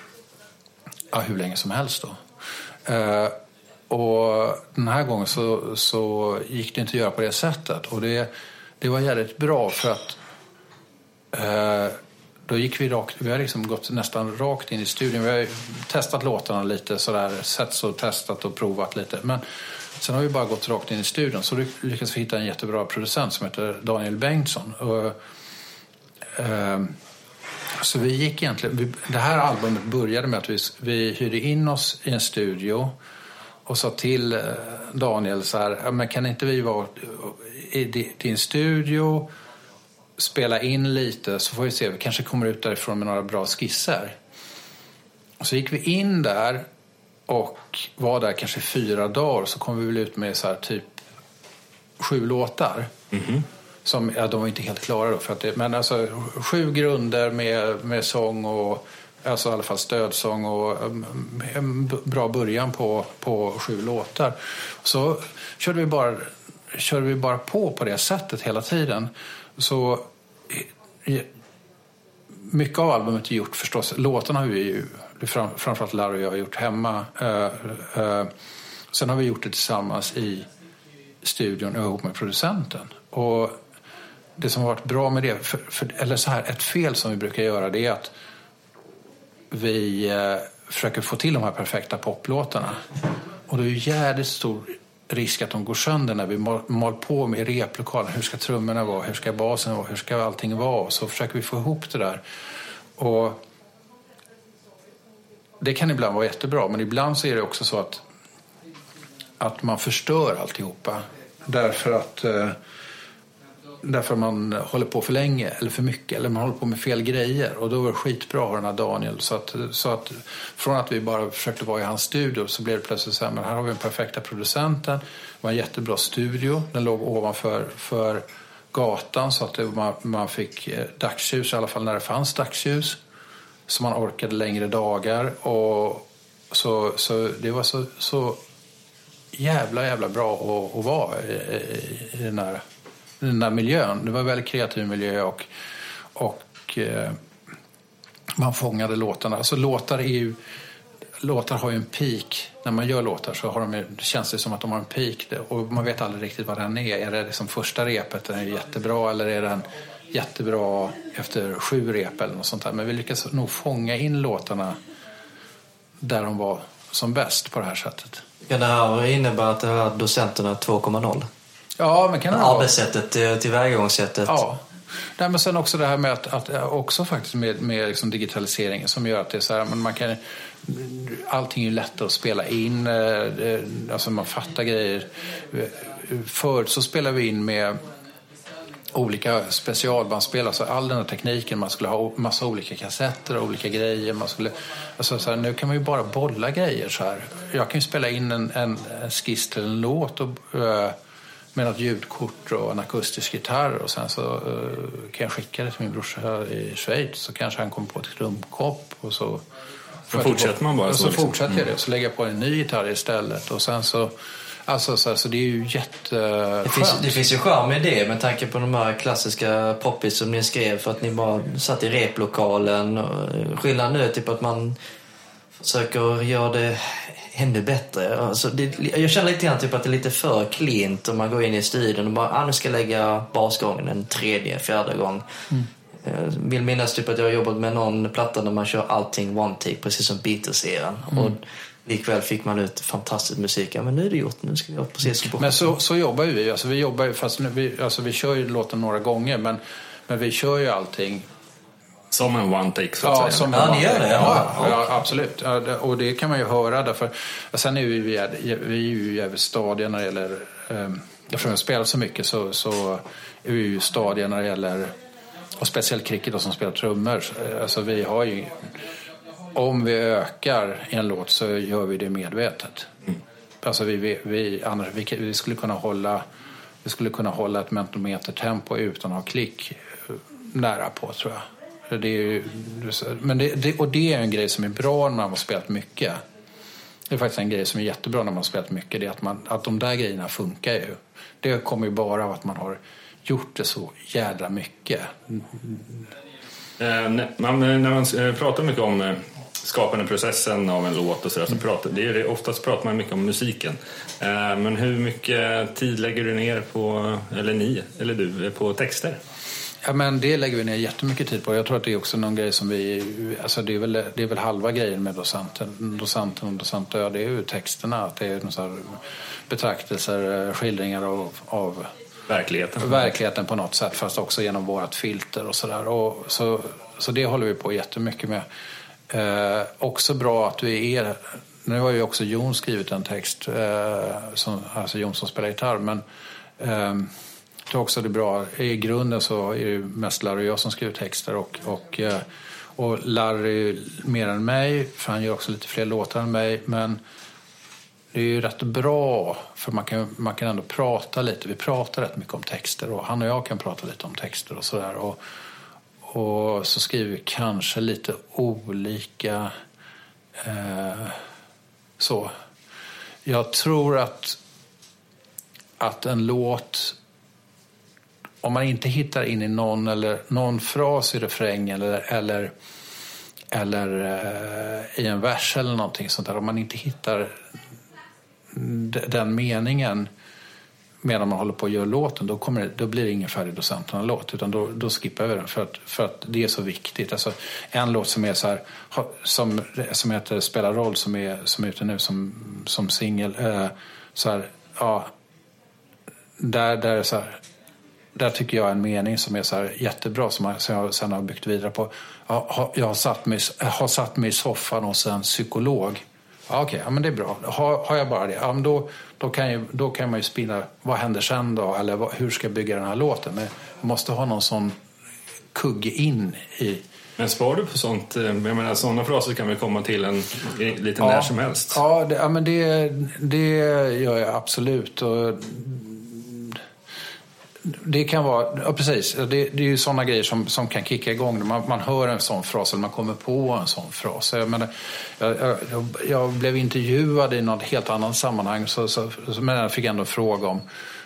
S2: ja, hur länge som helst. Då. Eh, och den här gången så, så gick det inte att göra på det sättet. Och det, det var jävligt bra för att Eh, då gick vi rakt, vi har liksom gått nästan rakt in i studion. Vi har testat låtarna lite sådär, sett och testat och provat lite. Men Sen har vi bara gått rakt in i studion så lyckades vi hitta en jättebra producent som heter Daniel Bengtsson. Och, eh, så vi gick egentligen, vi, det här albumet började med att vi, vi hyrde in oss i en studio och sa till eh, Daniel så här, men kan inte vi vara i din studio, spela in lite så får vi se, vi kanske kommer ut därifrån med några bra skisser. Och så gick vi in där och var där kanske fyra dagar så kom vi väl ut med så här typ sju låtar. Mm -hmm. Som, ja, de var inte helt klara då. För att det, men alltså sju grunder med, med sång och alltså i alla fall stödsång och en bra början på, på sju låtar. Så körde vi, bara, körde vi bara på på det sättet hela tiden. Så Eh, mycket av albumet är gjort förstås. Låtarna har vi ju fram, framförallt Larry och jag har gjort hemma. Uh, uh, sen har vi gjort det tillsammans i studion ihop med producenten. Och det som har varit bra med det, för, för, eller så här, ett fel som vi brukar göra det är att vi uh, försöker få till de här perfekta poplåtarna. Och det är ju jävligt stor risk att de går sönder när vi mal, mal på med replokalen. Hur ska trummorna vara? Hur ska basen vara? Hur ska allting vara? Så försöker vi få ihop det där. Och det kan ibland vara jättebra, men ibland så är det också så att, att man förstör alltihopa. Därför att eh, därför man håller på för länge eller för mycket eller man håller på med fel grejer. Och då var det skitbra att ha den här Daniel. Så att, så att från att vi bara försökte vara i hans studio så blev det plötsligt så här, men här har vi den perfekta producenten. Det var en jättebra studio. Den låg ovanför för gatan så att det, man, man fick eh, dagsljus, i alla fall när det fanns dagsljus så man orkade längre dagar. Och så, så det var så, så jävla, jävla bra att, att vara i, i, den, här, den där miljön. Det var en väldigt kreativ miljö och, och eh, man fångade låtarna. Alltså låtar är ju låtar har ju en peak. När man gör låtar så har de, känns det som att de har en peak. Och man vet aldrig riktigt vad den är. Är det liksom första repet, den är jättebra, eller är den jättebra efter sju rep eller något sånt där. Men vi lyckades nog fånga in låtarna där de var som bäst på det här sättet.
S3: Kan det här innebära att det här docenterna 2.0?
S2: Ja, men kan det
S3: Arbetssättet, eh, tillvägagångssättet?
S2: Ja. Nej, men sen också det här med att, att också faktiskt med, med liksom digitaliseringen som gör att det är så här, men man kan allting är lättare att spela in, eh, alltså man fattar grejer. Förut så spelade vi in med olika specialbandspel, alltså all den här tekniken. Man skulle ha massa olika kassetter och olika grejer. Man skulle, alltså så här, nu kan man ju bara bolla grejer så här. Jag kan ju spela in en, en, en skiss till en låt och, med något ljudkort och en akustisk gitarr och sen så uh, kan jag skicka det till min brorsa i Schweiz så kanske han kommer på ett trumkopp och så
S1: så fortsätter man bara
S2: så?
S1: så
S2: så liksom. fortsätter jag det. Så lägger jag på en ny gitarr istället och sen så Alltså så, så det är ju jätteskönt.
S3: Det finns, det finns ju charm i det med tanke på de här klassiska poppis som ni skrev för att ni bara satt i replokalen. Skillnaden nu är typ att man försöker göra det ännu bättre. Alltså det, jag känner lite grann typ att det är lite för klint om man går in i studion och bara, ah, nu ska jag lägga basgången en tredje, fjärde gång. Mm. Jag vill minnas typ att jag har jobbat med någon platta där man kör allting one take, precis som Beatles-eran. Mm. Likväl fick man ut fantastisk musik. Ja, men nu är det gjort. Nu ska vi göra precis som på
S2: Men så, så jobbar vi. Alltså, vi jobbar ju, fast vi, alltså, vi kör ju låten några gånger, men, men vi kör ju allting
S1: som en one take så att
S3: ja,
S1: säga?
S3: Som ja, ni gör det?
S2: Ja, ja, ja absolut. och det kan man ju höra därför. Sen är vi, vi är, vi är ju jävligt stadiga när det gäller, um, eftersom jag spelar så mycket så, så är vi ju stadiga när det gäller, och speciellt cricket som spelar trummor. Alltså vi har ju om vi ökar en låt så gör vi det medvetet. Mm. Alltså vi, vi, annars, vi, vi, skulle kunna hålla, vi skulle kunna hålla ett mentometertempo utan att ha klick eh, nära på tror jag. Det är, men det, det, och det är en grej som är bra när man har spelat mycket. Det är faktiskt en grej som är jättebra när man har spelat mycket. Det är att, man, att de där grejerna funkar ju. Det kommer ju bara av att man har gjort det så jädra mycket. Mm.
S1: Eh, man, när man eh, pratar mycket om eh, skapandeprocessen av en låt och sådär. Så pratar, det är, det, oftast pratar man mycket om musiken. Eh, men hur mycket tid lägger du ner på, eller ni, eller du, eh, på texter?
S2: Ja, men det lägger vi ner jättemycket tid på. Jag tror att det är också någon grej som vi... Alltså det, är väl, det är väl halva grejen med docenten, docenten och docentö. Det är ju texterna. Att det är så betraktelser, skildringar av, av
S1: verkligheten.
S2: verkligheten på något sätt. Fast också genom vårt filter och sådär. Så, så det håller vi på jättemycket med. Eh, också bra att du är... Nu har ju också Jon skrivit en text, eh, som, alltså Jon som spelar gitarr. Men eh, det är också det bra. I grunden så är det mest Larry och jag som skriver texter. Och, och, eh, och Larry mer än mig, för han gör också lite fler låtar än mig. Men det är ju rätt bra, för man kan, man kan ändå prata lite. Vi pratar rätt mycket om texter och han och jag kan prata lite om texter och sådär. Och så skriver vi kanske lite olika. Eh, så. Jag tror att, att en låt, om man inte hittar in i någon, eller, någon fras i refrängen eller, eller, eller eh, i en vers eller någonting sånt där, om man inte hittar den meningen medan man håller på att göra låten, då, kommer det, då blir det ingen färdig docenterna-låt. Utan då, då skippar vi den för att, för att det är så viktigt. Alltså, en låt som är så här, som, som heter Spela roll, som är, som är ute nu som, som singel. Eh, så här, ja, där, där, är så här, där tycker jag en mening som är så här jättebra som jag, som jag sen har byggt vidare på. Jag jag har, satt mig, har satt mig i soffan hos en psykolog Ja, Okej, okay, ja, men det är bra. Har, har jag bara det, ja, men då, då, kan ju, då kan man ju spinna, vad händer sen då? Eller vad, hur ska jag bygga den här låten? Men jag måste ha någon sån kugge in i...
S1: Men spar du på sånt? Eh, jag menar, sådana fraser kan vi komma till en, lite ja, när som helst.
S2: Ja, det, ja men det, det gör jag absolut. Och det kan vara, ja precis, det, det är ju sådana grejer som, som kan kicka igång man, man hör en sån fras eller man kommer på en sån fras. Jag, menar, jag, jag, jag blev intervjuad i något helt annat sammanhang så, så, så, men jag fick ändå en fråga om,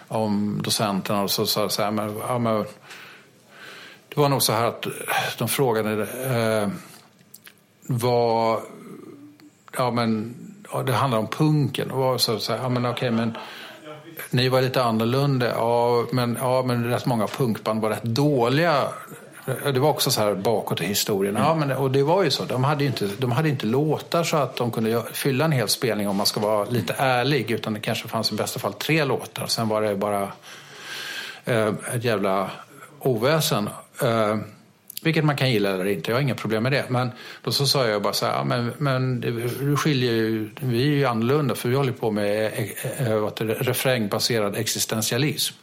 S2: om docenterna och så sa jag så här, men, ja, men, det var nog så här att eh, de frågade eh, vad, ja men, ja, det handlar om punken. Och så, så här, ja men okej men ni var lite annorlunda. Ja, men, ja, men rätt många punkband var rätt dåliga. Det var också så här bakåt i historien. Ja, men, och det var ju så. De hade inte, de hade inte låtar så att de kunde fylla en hel spelning om man ska vara lite ärlig. Utan det kanske fanns i bästa fall tre låtar. Sen var det bara eh, ett jävla oväsen. Eh, vilket man kan gilla eller inte, jag har inga problem med det. Men då så sa jag bara så här, men, men det skiljer ju, vi är ju annorlunda för vi håller på med det, refrängbaserad existentialism.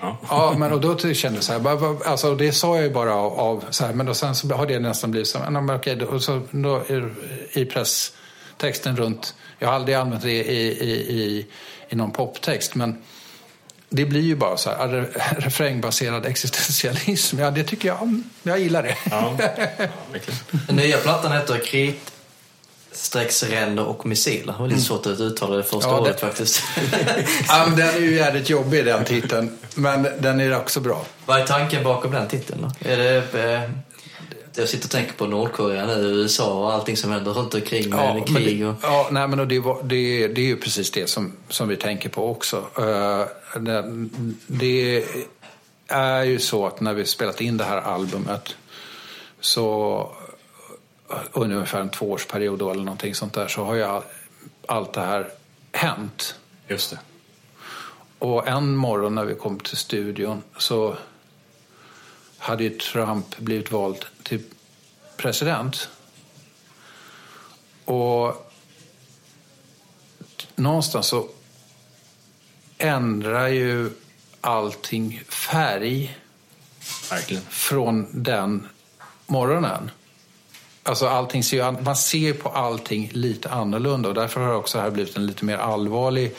S2: Ja. ja, men och då kände jag så här, alltså det sa jag ju bara av, av så här, men då, sen så har det nästan blivit så här, okej, då, så, då, i presstexten runt, jag har aldrig använt det i, i, i, i någon poptext, men det blir ju bara så här, *laughs* refrängbaserad existentialism. Ja, det tycker jag, jag gillar det. Ja, *laughs*
S3: Den nya plattan heter Krit, strecksränder och missiler. Det var lite mm. svårt att uttala det första ja, ordet faktiskt. *laughs*
S2: ja, den är ju jävligt jobbig den titeln, men den är också bra.
S3: Vad är tanken bakom den titeln då? Är det, eh, jag sitter och tänker på Nordkorea nu, USA och allting som händer runt omkring med ja, krig. Och...
S2: ja, nej, men det, det, det är ju precis det som, som vi tänker på också. Uh, det, det är ju så att när vi spelat in det här albumet så under ungefär en tvåårsperiod då, eller någonting sånt där så har ju all, allt det här hänt.
S1: Just det.
S2: Och en morgon när vi kom till studion så hade ju Trump blivit vald till president. Och någonstans så ändrar ju allting färg
S1: Verkligen.
S2: från den morgonen. Alltså allting ser, man ser på allting lite annorlunda och därför har också det här blivit en lite mer allvarlig,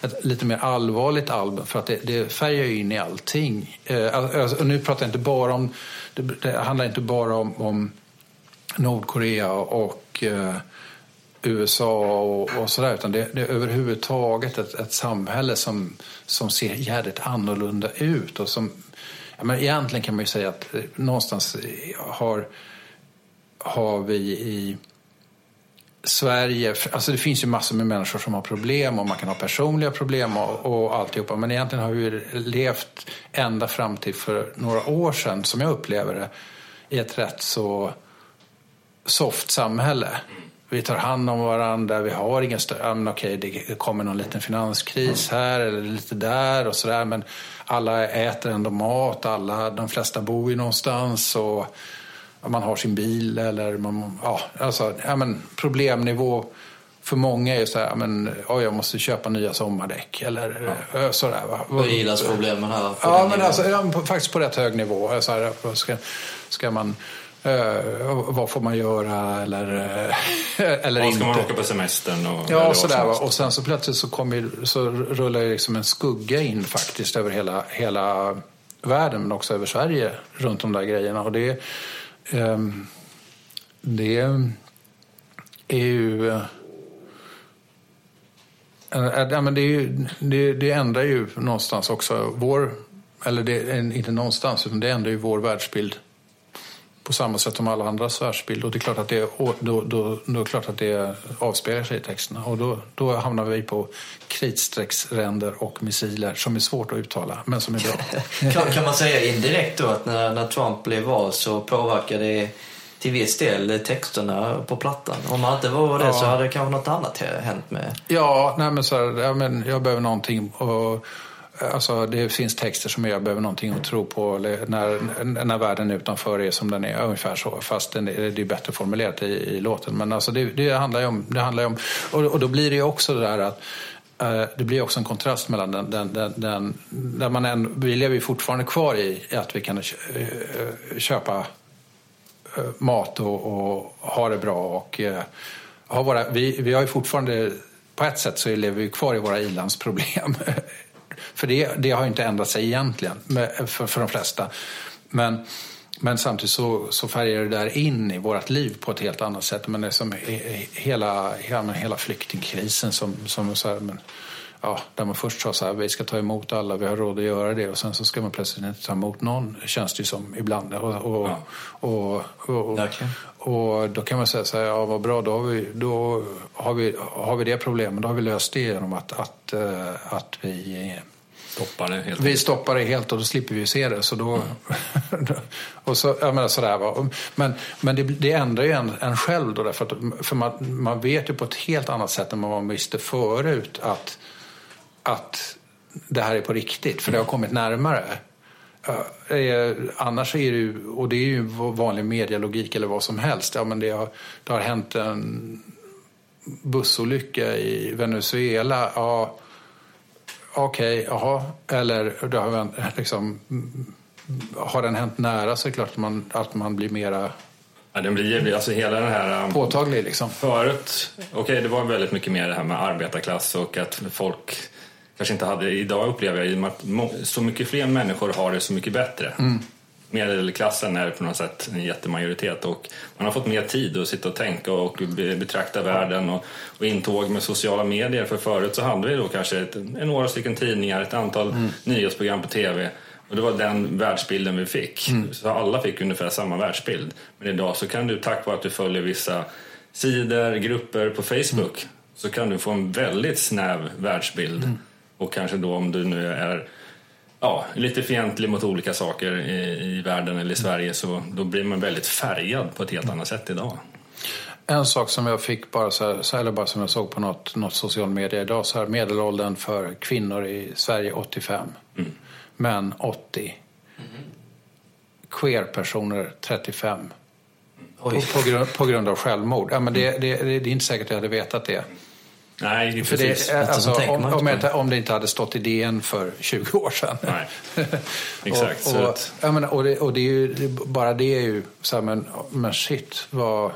S2: ett lite mer allvarligt album för att det, det färgar ju in i allting. Eh, alltså, alltså nu pratar jag inte bara om, det, det handlar inte bara om, om Nordkorea och eh, USA och, och sådär utan det, det är överhuvudtaget ett, ett samhälle som, som ser jävligt annorlunda ut och som, ja, men egentligen kan man ju säga att eh, någonstans har har vi i Sverige, alltså det finns ju massor med människor som har problem och man kan ha personliga problem och, och alltihopa. Men egentligen har vi levt ända fram till för några år sedan, som jag upplever det, i ett rätt så soft samhälle. Vi tar hand om varandra, vi har ingen större... Ja, okej, det kommer någon liten finanskris här eller lite där och sådär. Men alla äter ändå mat, alla, de flesta bor ju någonstans. och man har sin bil eller man, ja, alltså, ja, men problemnivå för många är så här, men, oh, jag måste köpa nya sommardäck eller ja. sådär.
S3: Va? problemen här?
S2: Ja, men alltså, ja, faktiskt på rätt hög nivå. Så här, ska, ska man, uh, vad får man göra eller, eller
S1: vad
S2: inte?
S1: ska man åka på semestern? Och,
S2: ja, sådär. Och sen så plötsligt så, kommer, så rullar det liksom en skugga in faktiskt över hela, hela världen men också över Sverige runt de där grejerna. Och det Ehm, det är ju... Eh, eh, ja, men det, är ju, det, det ändrar ju någonstans också vår, eller det, eh, inte någonstans, utan det ändrar ju vår världsbild på samma sätt som alla andras världsbild. Och det är klart att det, då, då, då är klart att det avspeglar sig i texterna. Och då, då hamnar vi på kritstrecksränder och missiler som är svårt att uttala, men som är bra. *laughs*
S3: kan, kan man säga indirekt då att när, när Trump blev vald så påverkade det till viss del texterna på plattan. Om man inte var det ja. så hade kanske något annat hänt med...
S2: Ja, nej men så här, ja, men jag behöver någonting och Eh, alltså, det finns texter som jag behöver någonting att tro på när, när världen utanför är som den är, ungefär så. Fast det är bättre formulerat i, i låten. Men alltså, det, det handlar ju om, det handlar om och, och då blir det ju också det där att eh, det blir också en kontrast mellan den, den, den, den där man än, vi lever ju fortfarande kvar i att vi kan eh, köpa mat och, och, ha det bra och ha våra, vi, vi har ju fortfarande på ett sätt så lever vi kvar i våra ilandsproblem *laughs* För det, det har inte ändrat sig egentligen för, för de flesta. Men, men samtidigt så, så färgar det där in i vårt liv på ett helt annat sätt. Men det är som hela, hela, hela flyktingkrisen som, som så här, men, ja, där man först sa så här, vi ska ta emot alla, vi har råd att göra det och sen så ska man plötsligt inte ta emot någon, känns det ju som ibland. Och, och, ja. och, och, och, och, då kan man säga så här, ja vad bra, då har vi, då har vi, har vi det problemet, då har vi löst det genom att, att, eh, att vi
S1: Stoppar det helt
S2: vi stoppar det helt och då slipper vi se det. Så då, mm. *laughs* och så, jag menar sådär, va. Men, men det, det ändrar ju en, en själv då. Därför att, för man, man vet ju på ett helt annat sätt än man visste förut att, att det här är på riktigt. För det har kommit närmare. Uh, annars är det ju, och det är ju vanlig medialogik eller vad som helst. Ja, men det, har, det har hänt en bussolycka i Venezuela. Ja, okej, okay, jaha. Eller det har, liksom, har den hänt nära så är det klart att man, att man blir mera
S1: Ja, den blir alltså hela den här...
S2: Um, Påtaglig liksom.
S1: Förut, okej okay, det var väldigt mycket mer det här med arbetarklass och att folk kanske inte hade, idag upplever jag att så mycket fler människor har det så mycket bättre. Mm. Medelklassen är på något sätt en jättemajoritet och man har fått mer tid att sitta och tänka och betrakta världen och, och intåg med sociala medier. För förut så hade vi då kanske ett, några stycken tidningar, ett antal mm. nyhetsprogram på tv och det var den världsbilden vi fick. Mm. Så alla fick ungefär samma världsbild. Men idag så kan du tack vare att du följer vissa sidor, grupper på Facebook mm. så kan du få en väldigt snäv världsbild. Mm. Och kanske då om du nu är ja, lite fientlig mot olika saker i, i världen eller i Sverige så då blir man väldigt färgad på ett helt annat sätt idag.
S2: En sak som jag fick bara så här, eller bara som jag såg på något, något social media idag så här medelåldern för kvinnor i Sverige 85. Mm. Män 80. Mm. Queer-personer 35. På, på, grund, på grund av självmord. Ja, men det, det, det, det är inte säkert att jag hade vetat det.
S1: Nej, för precis.
S2: Det, alltså, om, om, jag, om, det inte hade stått i DN för 20 år sedan.
S1: Nej, *laughs* exakt.
S2: och, och, jag menar, och, det, och det är ju, bara det är ju så här, men, men shit, vad...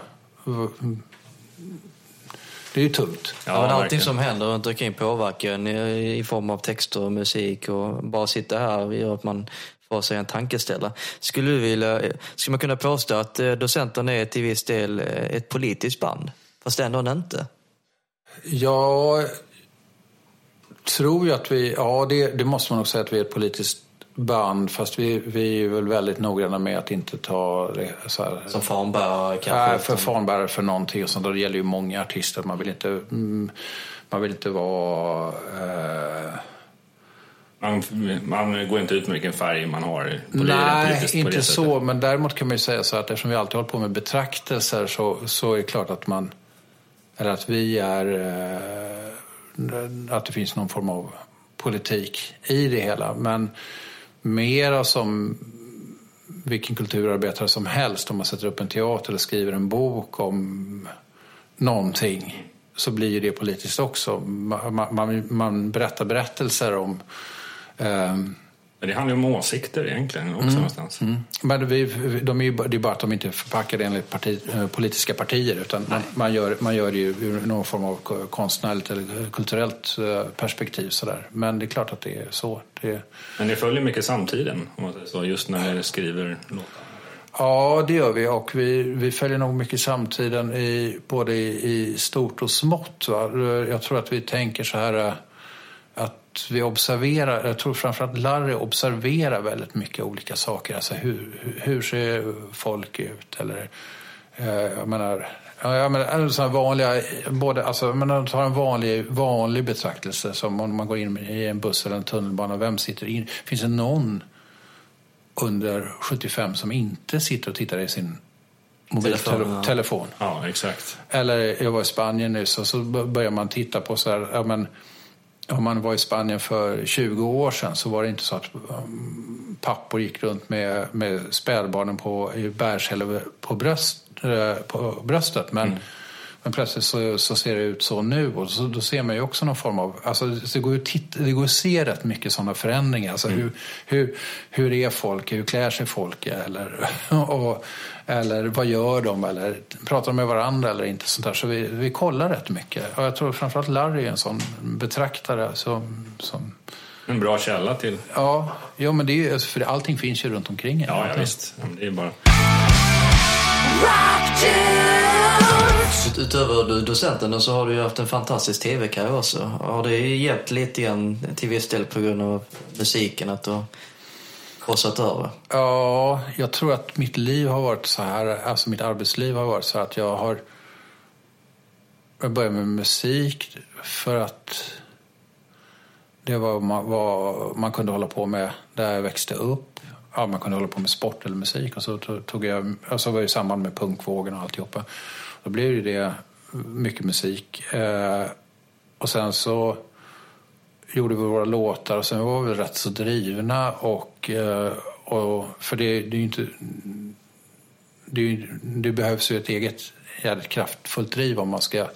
S2: det är ju tungt.
S3: Ja, ja, men allting som händer runt omkring påverkar en i form av texter och musik och bara sitta här gör att man får sig en tankeställare. Skulle, du vilja, skulle man kunna påstå att eh, docenten är till viss del eh, ett politiskt band? Fast ändå inte?
S2: Jag tror ju att vi, ja det, det, måste man nog säga att vi är ett politiskt band fast vi, vi är väl väldigt noggranna med att inte ta det så här,
S3: Som fanbärare kanske?
S2: Nej, för fanbärare för någonting och sånt. Det gäller ju många artister. Man vill inte, mm, man vill inte vara... Eh,
S1: man, man, går inte ut med vilken färg man har
S2: på Nej, inte så. Men däremot kan man ju säga så att eftersom vi alltid håller på med betraktelser så, så är det klart att man eller att vi är... Eh, att det finns någon form av politik i det hela. Men mera som vilken kulturarbetare som helst. Om man sätter upp en teater eller skriver en bok om någonting så blir ju det politiskt också. Man, man, man berättar berättelser om eh,
S1: men det handlar ju om åsikter egentligen också mm. någonstans. Mm.
S2: Men vi, de är ju, det är bara att de inte är förpackade enligt parti, eh, politiska partier utan man, man, gör, man gör det ju ur någon form av konstnärligt eller kulturellt eh, perspektiv. Sådär. Men det är klart att det är så. Det...
S1: Men ni följer mycket samtiden om man säger så, just när ni skriver låtar?
S2: Ja, det gör vi. Och vi, vi följer nog mycket samtiden i, både i, i stort och smått. Va? Jag tror att vi tänker så här eh, vi observerar, jag tror framförallt Larry observerar väldigt mycket olika saker. Alltså hur, hur ser folk ut? Eller, eh, jag menar, jag menar vanliga, både, alltså, jag menar, tar en vanlig, vanlig betraktelse som om man går in i en buss eller en tunnelbana. Vem sitter in? Finns det någon under 75 som inte sitter och tittar i sin mobiltelefon? Telefon.
S1: Ja, exakt.
S2: Eller jag var i Spanien nyss och så börjar man titta på så här, ja, men, om man var i Spanien för 20 år sedan så var det inte så att um, pappor gick runt med, med spädbarnen på, i bärsel på, bröst, eh, på bröstet. Men, mm men plötsligt så, så, ser det ut så nu och så, då ser man ju också någon form av... Alltså det, går ju titta, det går att se rätt mycket sådana förändringar. Alltså mm. hur, hur, hur är folk? Hur klär sig folk? Eller, *laughs* och, eller vad gör de? Eller pratar de med varandra eller inte? Sånt där. Så vi, vi kollar rätt mycket. Och jag tror framförallt Larry är en sån betraktare. Som, som...
S1: En bra källa till.
S2: Ja, ja men det är, för allting finns ju runt omkring.
S1: Ja, ja visst. Det är bara...
S3: Utöver docenten så har du ju haft en fantastisk tv-karriär också. Har det hjälpt lite grann till viss del på grund av musiken att du korsat över?
S2: Ja, jag tror att mitt liv har varit så här, alltså mitt arbetsliv har varit så här att jag har jag började med musik för att det var vad man kunde hålla på med där jag växte upp. Ja, man kunde hålla på med sport eller musik och så tog jag, alltså var det i samband med punkvågen och alltihopa. Då blev det mycket musik. Eh, och sen så gjorde vi våra låtar och sen var vi rätt så drivna och, eh, och för det, det är ju inte det, det, behövs ju ett eget jävligt kraftfullt driv om man ska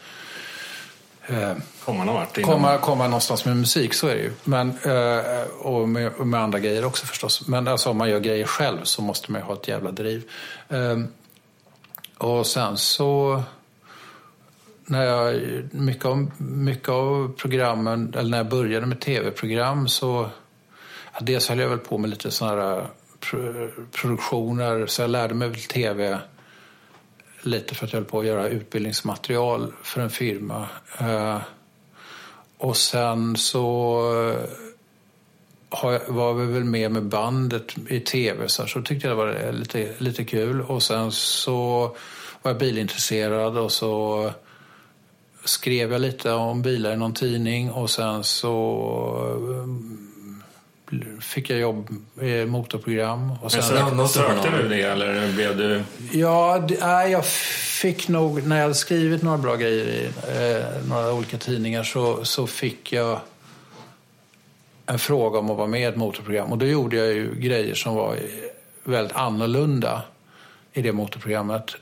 S1: komma någon vart.
S2: Komma, komma någonstans med musik, så är det ju. Men, eh, och med, med, andra grejer också förstås. Men alltså, om man gör grejer själv så måste man ju ha ett jävla driv. Eh, och sen så... När jag, mycket, av, mycket av programmen, eller när jag började med tv-program så... Ja, dels höll jag väl på med lite sådana här produktioner, så jag lärde mig väl tv lite för att jag höll på att göra utbildningsmaterial för en firma. Eh, och sen så eh, var vi väl med med bandet i tv så, så tyckte jag det var lite, lite kul. Och sen så var jag bilintresserad och så skrev jag lite om bilar i någon tidning och sen så eh, fick jag jobb i motorprogram. Och
S1: sen, Men sökte du det eller blev du?
S2: Ja, det, nej, jag fick nog, när jag hade skrivit några bra grejer i eh, några olika tidningar så, så fick jag en fråga om att vara med i ett motorprogram. Och då gjorde jag ju grejer som var väldigt annorlunda i det motorprogrammet.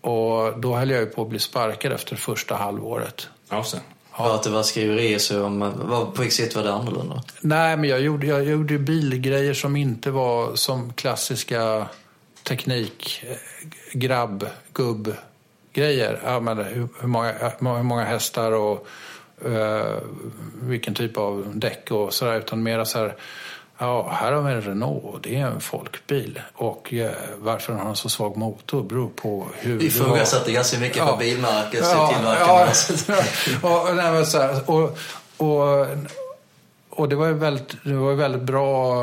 S2: Och då höll jag ju på att bli sparkad efter första halvåret.
S1: Alltså.
S3: Ja. Att det var skriverier så om, på vilket sätt var det annorlunda?
S2: Nej, men jag gjorde, jag gjorde bilgrejer som inte var som klassiska teknik, eh, grabb, gubb grejer. Ja, men hur, hur, många, hur många hästar och uh, vilken typ av däck och sådär. Utan mera så här, ja, här har vi en Renault, det är en folkbil. Och uh, varför den har en så svag motor beror på hur...
S3: Vi ifrågasatte ganska mycket ja, på bilmärket, ja, tillverkarna.
S2: Ja, och, nej, så här, och, och, och det var ju väldigt, det var väldigt bra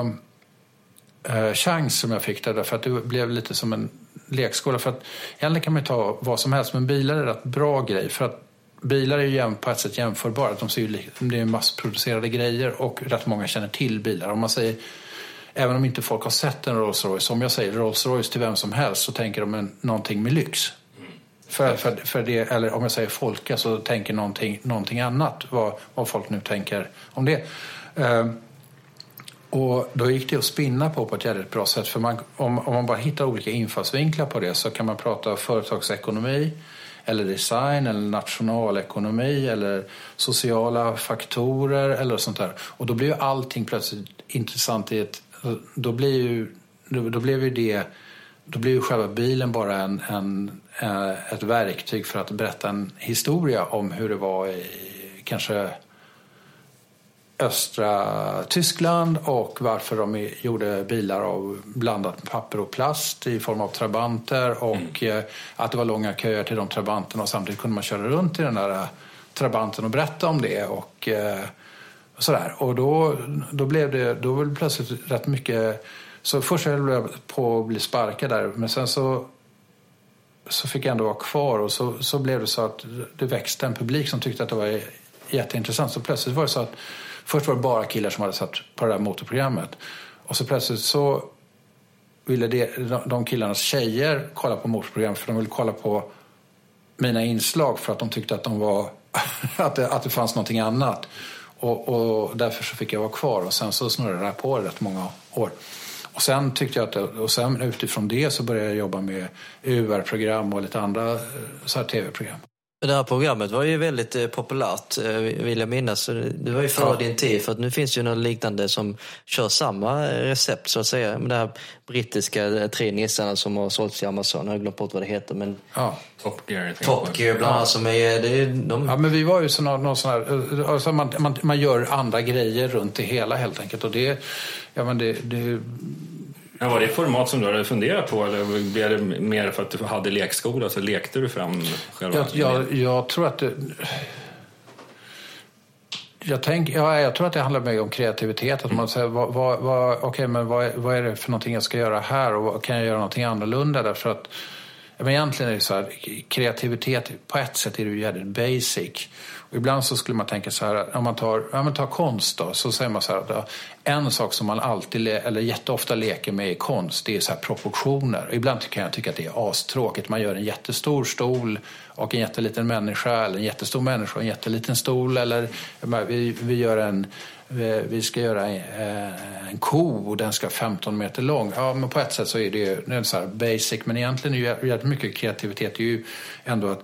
S2: eh, chans som jag fick där, därför att det blev lite som en lekskola. För att egentligen kan man ta vad som helst, men bilar är en rätt bra grej. För att bilar är ju på ett sätt jämförbara. De ser ju, det är massproducerade grejer och rätt många känner till bilar. Om man säger, även om inte folk har sett en Rolls Royce, om jag säger Rolls Royce till vem som helst så tänker de en, någonting med lyx. För, för, för det, eller om jag säger Folka så tänker någonting, någonting annat, vad, vad folk nu tänker om det. Uh, och då gick det att spinna på på ett jävligt bra sätt. För man, om, om man bara hittar olika infallsvinklar på det så kan man prata företagsekonomi eller design eller nationalekonomi eller sociala faktorer eller sånt där. Och då blir ju allting plötsligt intressant i ett... Då blir ju, då, då blev ju det... Då blir ju själva bilen bara en, en, eh, ett verktyg för att berätta en historia om hur det var i kanske östra Tyskland och varför de gjorde bilar av blandat papper och plast i form av trabanter och mm. Eh, att det var långa köer till de trabanterna och samtidigt kunde man köra runt i den där eh, trabanten och berätta om det och eh, sådär. Och då, då blev det då blev det plötsligt rätt mycket så först höll jag på att bli sparkad där men sen så så fick jag ändå vara kvar och så, så blev det så att det växte en publik som tyckte att det var jätteintressant. Så plötsligt var det så att Först var det bara killar som hade satt på det där motorprogrammet. Och så plötsligt så ville det, de killarnas tjejer kolla på motorprogram för de ville kolla på mina inslag för att de tyckte att, de var, *laughs* att, det, att det fanns någonting annat. Och, och, därför så fick jag vara kvar och sen så snurrade det på rätt många år. Och sen tyckte jag att, och sen utifrån det så började jag jobba med UR-program och lite andra eh, så här tv-program.
S3: Det här programmet var ju väldigt eh, populärt, eh, vill jag minnas. Det var ju före ja. din tid, för att nu finns ju något liknande som kör samma recept, så att säga. Med det här brittiska eh, tre nissarna som har sålts i Amazon. Jag har glömt bort vad det heter. Men...
S1: Ja. Top Gear.
S3: Top Gear bland annat. Som är, det är de...
S2: Ja, men vi var ju så någon, någon sån här, alltså man, man, man gör andra grejer runt det hela helt enkelt. Och det, ja, men det, det
S1: Ja, var det format som du hade funderat på eller blev det mer för att du hade lekskola så lekte du fram själva?
S2: Jag, jag, jag tror att det... Jag, tänk, ja, jag tror att det handlar mycket om kreativitet. Att man säger, vad, vad, vad, okay, men vad, vad är det för någonting jag ska göra här och kan jag göra någonting annorlunda? Därför att, men egentligen är det så här, kreativitet på ett sätt är det ju jävligt basic. Och ibland så skulle man tänka så här, om man tar, om man tar konst då, så säger man så här, en sak som man alltid, eller jätteofta leker med i konst, det är så proportioner. Och ibland kan jag tycka att det är astråkigt. Man gör en jättestor stol och en jätteliten människa, eller en jättestor människa och en jätteliten stol. Eller vi, vi gör en vi ska göra eh, en ko och den ska vara 15 meter lång. Ja, men på ett sätt så är det, det är så basic, men egentligen är det ju mycket kreativitet. Det är ju ändå att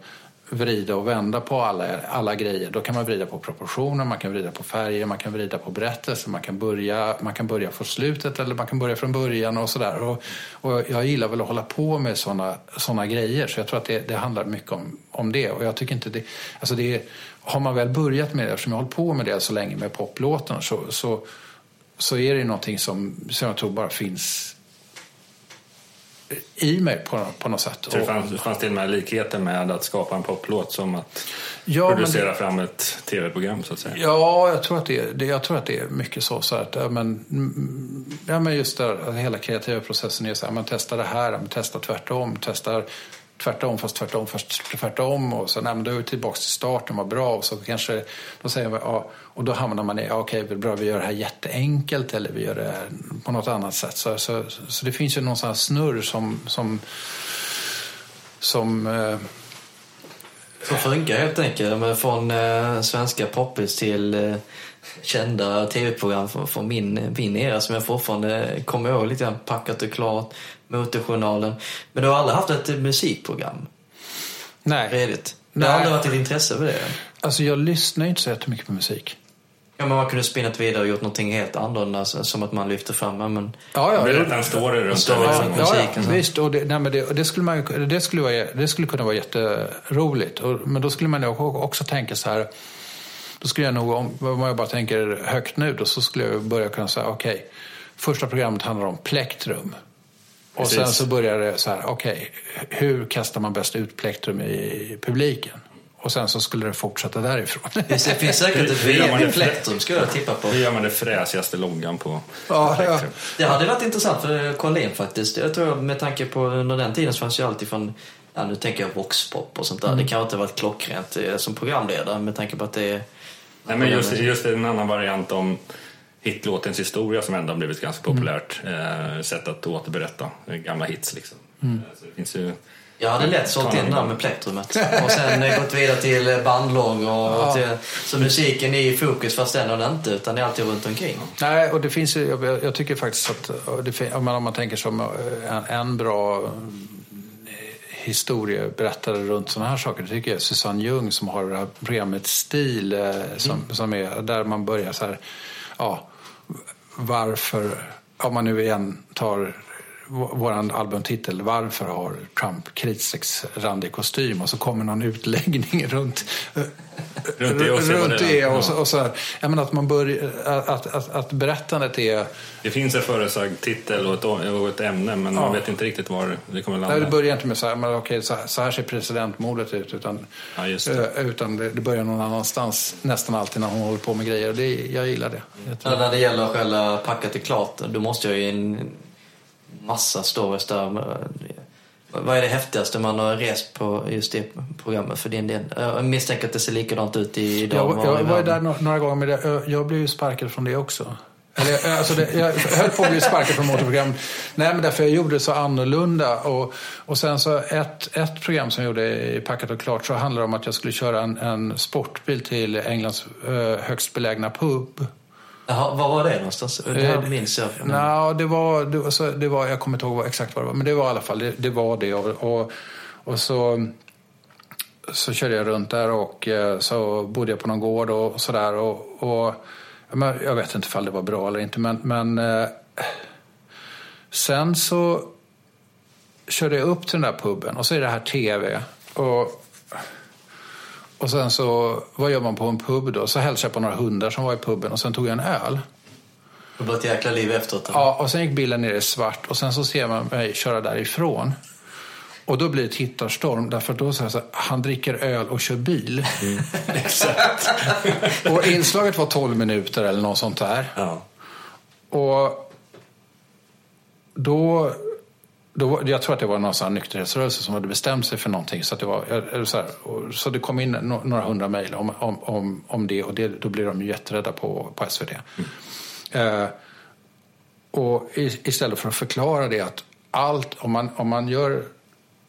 S2: vrida och vända på alla, alla grejer. Då kan man vrida på proportioner, man kan vrida på färger, man kan vrida på berättelser, man kan börja, man kan börja från slutet eller man kan börja från början och sådär. Och, och jag gillar väl att hålla på med sådana såna grejer så jag tror att det, det handlar mycket om, om det. Och jag tycker inte det, alltså det har man väl börjat med det, eftersom jag har hållit på med det så länge med poplåten så, så, så är det någonting som, som jag tror bara finns i mig på, på något sätt.
S1: Det fanns, fanns till och med likheter med att skapa en poplåt som att ja, producera det, fram ett tv-program så att säga?
S2: Ja, jag tror att det, det, jag tror att det är mycket så. så att, ja, men, ja, men just där, hela kreativa processen är så här, man testar det här, man testar tvärtom, testar tvärtom fast tvärtom fast tvärtom och så nej, men då är vi tillbaka till starten, vad bra och så kanske då säger man, ja, och då hamnar man i, ja, okej, bra vi gör det här jätteenkelt eller vi gör det här på något annat sätt. Så, så, så det finns ju någon sån här snurr som, som, som eh,
S3: som funkar helt enkelt. Men Från eh, svenska poppis till eh, kända tv-program från, från, min, min era som jag fortfarande kommer ihåg lite grann. Packat och klart, Motorjournalen. Men du har aldrig haft ett musikprogram?
S2: Nej.
S3: Redigt? Det har aldrig varit ett intresse för det?
S2: Alltså jag lyssnar inte så jättemycket på musik.
S3: Ja, men man kunde spinnat vidare och gjort någonting helt annorlunda, som att man lyfter fram, men...
S1: Ja, ja. Berätta en story runt.
S2: Ja, ja, ja, visst. Och det, nej, men det, det, skulle man, det, skulle vara, det skulle kunna vara jätteroligt. Och, men då skulle man också tänka så här, då skulle jag nog, om jag bara tänker högt nu, då så skulle jag börja kunna säga, okej, okay, första programmet handlar om plektrum. Och Precis. sen så börjar det så här, okej, okay, hur kastar man bäst ut plektrum i publiken? Och sen så skulle det fortsätta därifrån.
S3: Det finns säkert ett VM-plektrum skulle jag tippa på.
S1: Hur gör man det fräsigaste loggan på
S2: ja, ja.
S3: Det hade varit intressant för Collin faktiskt. Jag tror med tanke på under den tiden så fanns ju alltid från Ja, nu tänker jag voxpop och sånt där. Mm. Det kan inte ha varit klockrent eh, som programledare med tanke på att det är...
S1: Nej, men just, just det, en annan variant om hitlåtens historia som ändå har blivit ganska mm. populärt. Mm. Eh, sätt att återberätta gamla hits liksom. Mm. Så det finns ju
S3: jag hade lätt sålt in där med plektrumet och sen gått vidare till bandlogg och ja. till, så musiken är i fokus fast den är inte utan det är alltid runt omkring.
S2: Nej, och det finns ju, jag, jag tycker faktiskt att det, om, man, om man tänker som en, en bra eh, historieberättare runt sådana här saker. Det tycker jag Susanne Ljung som har det här programmet Stil eh, som, mm. som är där man börjar så här, ja, varför, om man nu igen tar vår albumtitel Varför har Trump kritstrecksrandig kostym? Och så kommer någon utläggning *laughs* runt,
S1: runt det och, runt det
S2: och, så, och så här. Jag menar att, man börjar, att, att, att berättandet är...
S1: Det finns en föresagd titel och ett, och ett ämne men ja. man vet inte riktigt var det kommer landa.
S2: Nej, det börjar inte med så här, men okej, så, här, så här ser presidentmordet ut utan, ja, det. Eh, utan det, det, börjar någon annanstans nästan alltid när hon håller på med grejer. Det, jag gillar det.
S3: Jag när det gäller själva packat är klart, då måste jag ju massa stories där. Vad är det häftigaste man har rest på just det programmet för din del? Jag misstänker att det ser likadant ut idag.
S2: Jag, jag var där några gånger, men jag, jag blev ju sparkad från det också. Eller, alltså det, jag höll på att bli sparkad från motorprogram. Nej, men därför jag gjorde det så annorlunda. Och, och sen så ett, ett program som jag gjorde i Packat och klart så handlade det om att jag skulle köra en, en sportbil till Englands eh, högst belägna pub.
S3: Jaha, var var det någonstans? Det här eh, minns jag.
S2: Men... No, det var, det, var, det var, jag kommer inte ihåg exakt vad det var, men det var i alla fall, det, det var det. Och, och så, så körde jag runt där och eh, så bodde jag på någon gård och sådär. Och, och, jag vet inte ifall det var bra eller inte, men, men eh, sen så körde jag upp till den där puben och så är det här tv. Och och sen så, vad gör man på en pub då? Så hälsade jag på några hundar som var i puben och sen tog jag en öl.
S3: Det var ett jäkla liv efteråt?
S2: Ja, och sen gick bilen ner i svart och sen så ser man mig köra därifrån. Och då blir det tittarstorm därför då säger så här, han dricker öl och kör bil. Mm. *laughs*
S1: Exakt.
S2: och inslaget var 12 minuter eller något sånt där.
S1: Ja.
S2: Och då då, jag tror att det var någon sån nykterhetsrörelse som hade bestämt sig för någonting. Så, det, var, så, här, så det kom in några hundra mejl om, om, om, om det och det, då blir de jätterädda på, på SVT. Mm. Eh, och istället för att förklara det att allt, om man, om man gör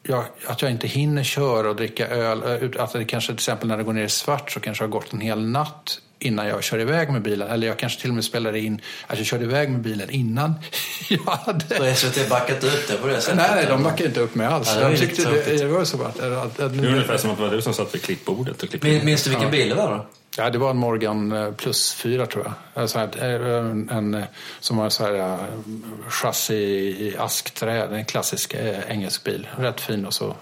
S2: jag, att jag inte hinner köra och dricka öl. Eh, att det kanske till exempel när det går ner i svart så kanske det har gått en hel natt innan jag kör iväg med bilen. Eller jag kanske till och med spelade in att jag körde iväg med bilen innan *laughs* jag hade...
S3: Så SVT backat ut det på det sättet?
S2: Nej, nej de backade inte upp mig alls.
S3: Ja, det, var
S2: tyckte det, det var så att, att, att,
S1: det är ungefär som att det var du som satt vid klippbordet och klippte.
S3: Minns du vilken bil det var då?
S2: Ja, det var en Morgan eh, Plus 4 tror jag. Alltså en, en, som har så här chassi i askträ. En klassisk engelsk bil. Rätt fin och så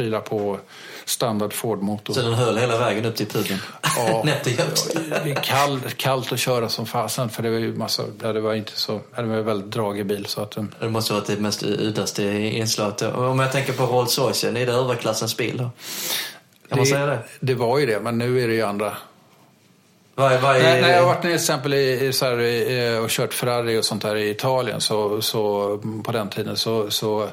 S2: aluminiumprylar på standard Ford-motor.
S3: Så den höll hela vägen upp till puben? *laughs*
S2: Ja, det är kall, kallt att köra som fasen för det var ju massa, det var inte så, det var en väldigt dragig bil. Så att,
S3: det måste vara det mest udaste inslaget. Om jag tänker på Rolls Royce, är det överklassens bil då? Kan
S2: det,
S3: man säga det?
S2: Det var ju det, men nu är det ju andra
S3: vad är, vad är...
S2: Nej, när jag har varit till exempel i, så här, och kört Ferrari och sånt där i Italien så, så på den tiden så, så,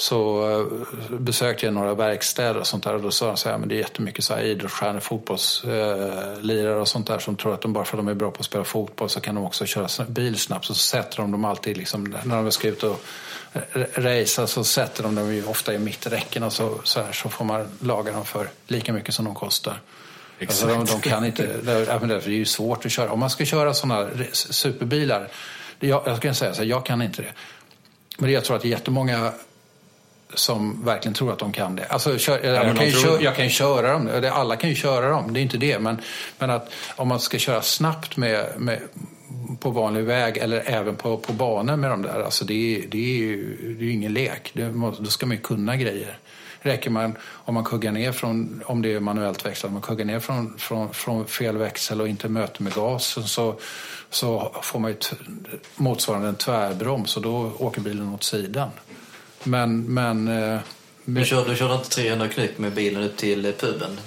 S2: så eh, besökte jag några verkstäder och sånt där och då sa de så här, men det är jättemycket så här idrottsstjärnor, fotbollslirare och sånt där som tror att de bara för att de är bra på att spela fotboll så kan de också köra bil snabbt. Så sätter de dem alltid liksom, när de ska ut och racea så sätter de dem ju ofta i mitträcken och så, så, här, så får man laga dem för lika mycket som de kostar. Alltså de, de, kan inte, det är ju svårt att köra. Om man ska köra sådana superbilar, jag, jag ska säga så här, jag kan inte det. Men jag tror att det är jättemånga som verkligen tror att de kan det. Alltså, kör, ja, jag, kan ju köra, jag kan ju köra dem, alla kan ju köra dem, det är inte det. Men, men att om man ska köra snabbt med, med på vanlig väg eller även på, på banor med de där, alltså det, det är ju det är ingen lek. Det, då ska man ju kunna grejer räcker man om man kuggar ner från, om det är manuellt växlat, man kuggar ner från, från, från fel växel och inte möter med gas så, så får man ju motsvarande en tvärbroms och då åker bilen åt sidan. Men, men eh,
S3: du körde, du körde inte 300 knyck med bilen upp till puben?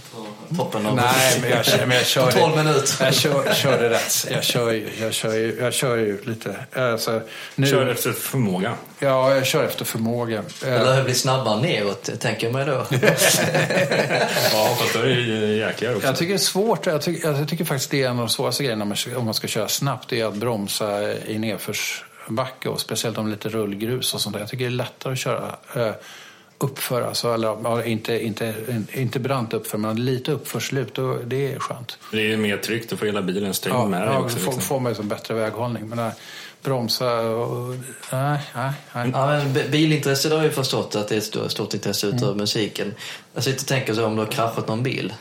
S3: Toppen av
S2: Nej, men jag, men jag körde,
S3: 12 minuter.
S2: Jag kör, körde rätt. Jag kör, ju, jag, kör ju, jag kör ju lite. Alltså,
S1: nu, kör efter förmåga?
S2: Ja, jag kör efter förmåga.
S3: Eller hur blir snabbare neråt, tänker jag mig då. *laughs*
S1: ja, fast då är det jäkligare också.
S2: Jag tycker det är svårt. Jag tycker, jag tycker faktiskt det är en av de svåraste grejerna om man ska köra snabbt. Det är att bromsa i nedförsbacke och speciellt om lite rullgrus och sånt där. Jag tycker det är lättare att köra eh, uppför, alltså, eller inte, inte, inte brant uppför, men lite uppförslut. Och det är skönt.
S1: Det är mer tryggt att få hela bilens tyngd ja, med
S2: ja,
S1: också.
S2: Får, liksom. får man ju bättre väghållning. Men äh, bromsa och... Nej, nej, nej.
S3: Ja, men bilintresse har jag förstått att det är ett stort, stort intresse utöver mm. musiken. Jag sitter och tänker så om du har kraschat någon bil?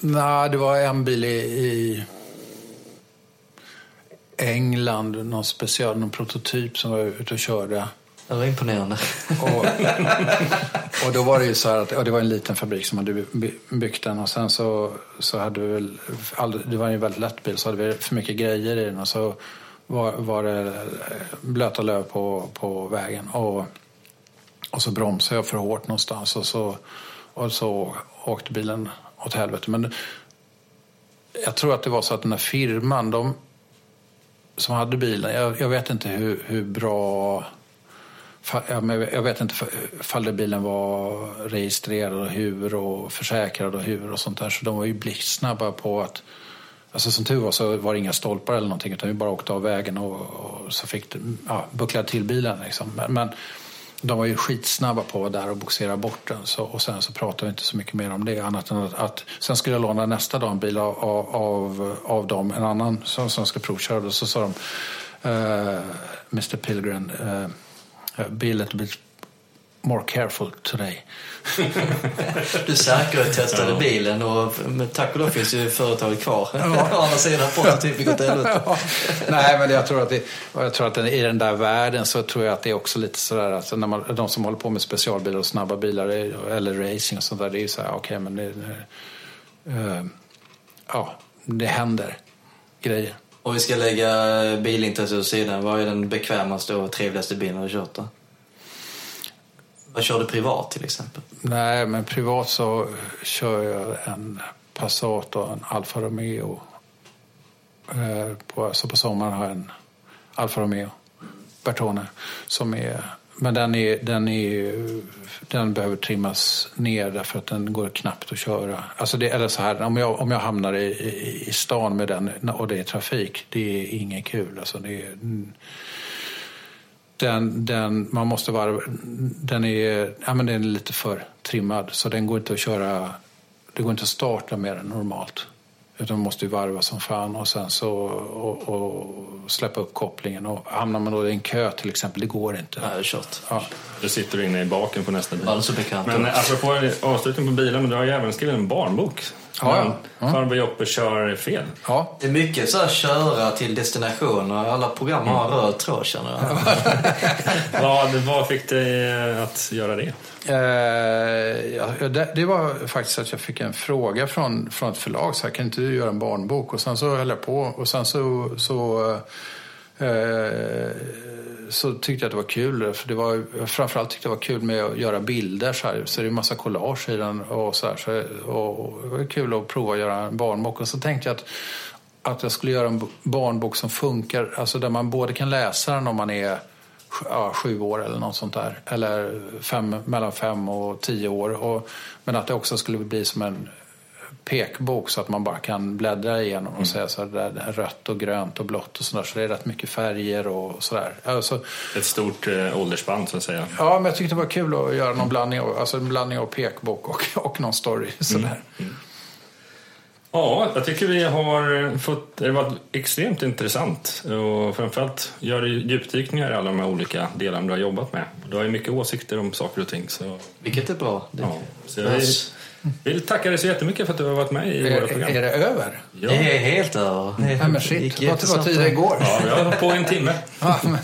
S2: Nej, det var en bil i, i England, någon special, någon prototyp som var ute och körde.
S3: Det var imponerande.
S2: Och, *laughs* och då var det ju så här att ja, det var en liten fabrik som hade byggt den och sen så, så hade vi väl, det var en väldigt lätt bil, så hade vi för mycket grejer i den och så var, var det blöta löv på, på vägen. Och, och så bromsade jag för hårt någonstans och så, och så åkte bilen åt helvete. Men jag tror att det var så att den här firman, de som hade bilen, jag, jag vet inte hur, hur bra jag vet inte ifall bilen var registrerad och hur och försäkrad och hur och sånt där. Så de var ju blixtsnabba på att Alltså som tur var så var det inga stolpar eller någonting utan vi bara åkte av vägen och, och så fick ja, bucklade till bilen. Liksom. Men, men, de var ju skitsnabba på att vara där och boxera bort den. Så, och sen så pratade vi inte så mycket mer om det. Annat än att, att sen skulle jag låna nästa dag en bil av, av, av dem, en annan som, som ska provköra. Och så sa de, eh, uh, Mr Pilgrim, uh, eh, eh, be a little bit more careful today. *laughs*
S3: du säkerhetstestade ja. bilen och tack och lov finns ju företaget kvar. Ja. *laughs* Å andra sidan prototypen gått *laughs* ja.
S2: Nej men jag tror att, det, jag tror att i den där världen så tror jag att det är också lite sådär alltså när man, de som håller på med specialbilar och snabba bilar eller racing och sånt där det är ju såhär okej okay, men det, uh, ja det händer grejer.
S3: Om vi ska lägga bilintresset åt sidan, vad är den bekvämaste och trevligaste bilen du kört då? Vad kör du privat till exempel?
S2: Nej, men privat så kör jag en Passat och en Alfa Romeo. Eh, på, så på sommaren har jag en Alfa Romeo Bertone som är men den, är, den, är, den behöver trimmas ner därför att den går knappt att köra. Alltså det, eller så här, om jag, om jag hamnar i, i, i stan med den och det är trafik, det är inget kul. Alltså det är, den, den, man måste vara, den, är, ja, men den är lite för trimmad så den går inte att köra, det går inte att starta mer än normalt. Utan man måste ju varva som fan och sen så och, och släppa upp kopplingen. Och hamnar man då i en kö till exempel, det går inte.
S3: Nej, det är kört.
S2: Ja.
S1: Du sitter inne i baken på nästa bil.
S3: Alltså bekant.
S1: Men apropå avslutning på bilen, du har ju även skrivit en barnbok.
S2: Ja, ja.
S1: Farbror Joppe kör fel.
S2: Ja.
S3: Det är mycket så här köra till destination och alla program har en röd tråd känner jag. *laughs*
S1: vad, vad fick dig eh, att göra det?
S2: Eh, ja, det, det var faktiskt att jag fick en fråga från, från ett förlag. Så här, kan inte du göra en barnbok? Och sen så höll jag på. Och sen så, så, eh, Eh, så tyckte jag att det var kul. För det var, framförallt tyckte jag det var kul med att göra bilder. Så, här, så det är en massa collage i den. Och så här, så, och, och det var kul att prova att göra en barnbok. Och så tänkte jag att att jag skulle göra en barnbok som funkar, alltså där man både kan läsa den om man är ja, sju år eller något sånt där. Eller fem, mellan fem och tio år. Och, men att det också skulle bli som en pekbok så att man bara kan bläddra igenom och säga så här, det är rött och grönt och blått och sådär. Så det är rätt mycket färger och sådär. Alltså,
S1: Ett stort eh, åldersspann så att säga.
S2: ja, men jag tyckte det var kul att göra någon blandning av, alltså en blandning av pekbok och, och någon story. Sådär.
S1: Ja, jag tycker vi har fått, det har varit extremt intressant och framförallt gör du djupdykningar i alla de här olika delarna du har jobbat med. Du har ju mycket åsikter om saker och ting. Så,
S3: Vilket är bra. Det,
S1: ja. så jag vill, vill tacka dig så jättemycket för att du har varit med i våra
S2: Är,
S1: program.
S2: är det över?
S1: Ja.
S3: det är helt över.
S2: Nej men
S3: gick
S2: shit, vad, vad tiden går.
S1: Ja, vi har på en timme. *laughs*
S2: Ja, men,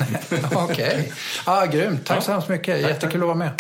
S2: *laughs* Okej. Ja, grymt. Tack så hemskt mycket. Jättekul att vara med.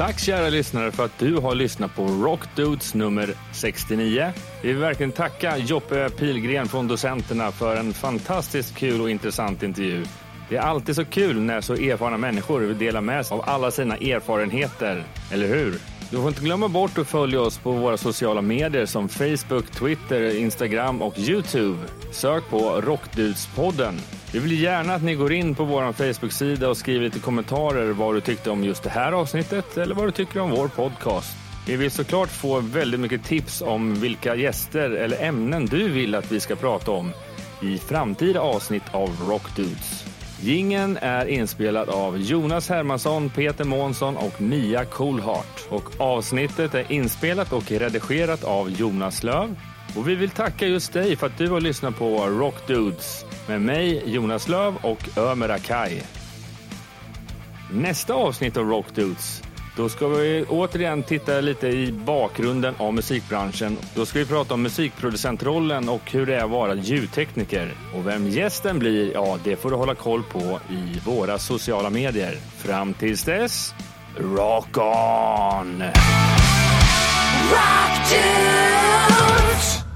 S1: Tack kära lyssnare för att du har lyssnat på Rock Dudes nummer 69. Vi vill verkligen tacka Joppe Pilgren från Docenterna för en fantastiskt kul och intressant intervju. Det är alltid så kul när så erfarna människor vill dela med sig av alla sina erfarenheter, eller hur? Du får inte glömma bort att följa oss på våra sociala medier som Facebook, Twitter, Instagram och Youtube. Sök på Rockdudespodden. Vi vill gärna att ni går in på vår Facebook-sida och skriver lite kommentarer vad du tyckte om just det här avsnittet eller vad du tycker om vår podcast. Vi vill såklart få väldigt mycket tips om vilka gäster eller ämnen du vill att vi ska prata om i framtida avsnitt av Rockdudes. Gingen är inspelad av Jonas Hermansson, Peter Månsson och Mia Coolhart. Och avsnittet är inspelat och redigerat av Jonas Löv. Och vi vill tacka just dig för att du har lyssnat på Rockdudes med mig, Jonas Löv och Ömer Akai. Nästa avsnitt av Rockdudes då ska vi återigen titta lite i bakgrunden av musikbranschen. Då ska vi prata om musikproducentrollen och hur det är att vara ljudtekniker. Och vem gästen blir, ja det får du hålla koll på i våra sociala medier. Fram tills dess, rock on! Rock dudes!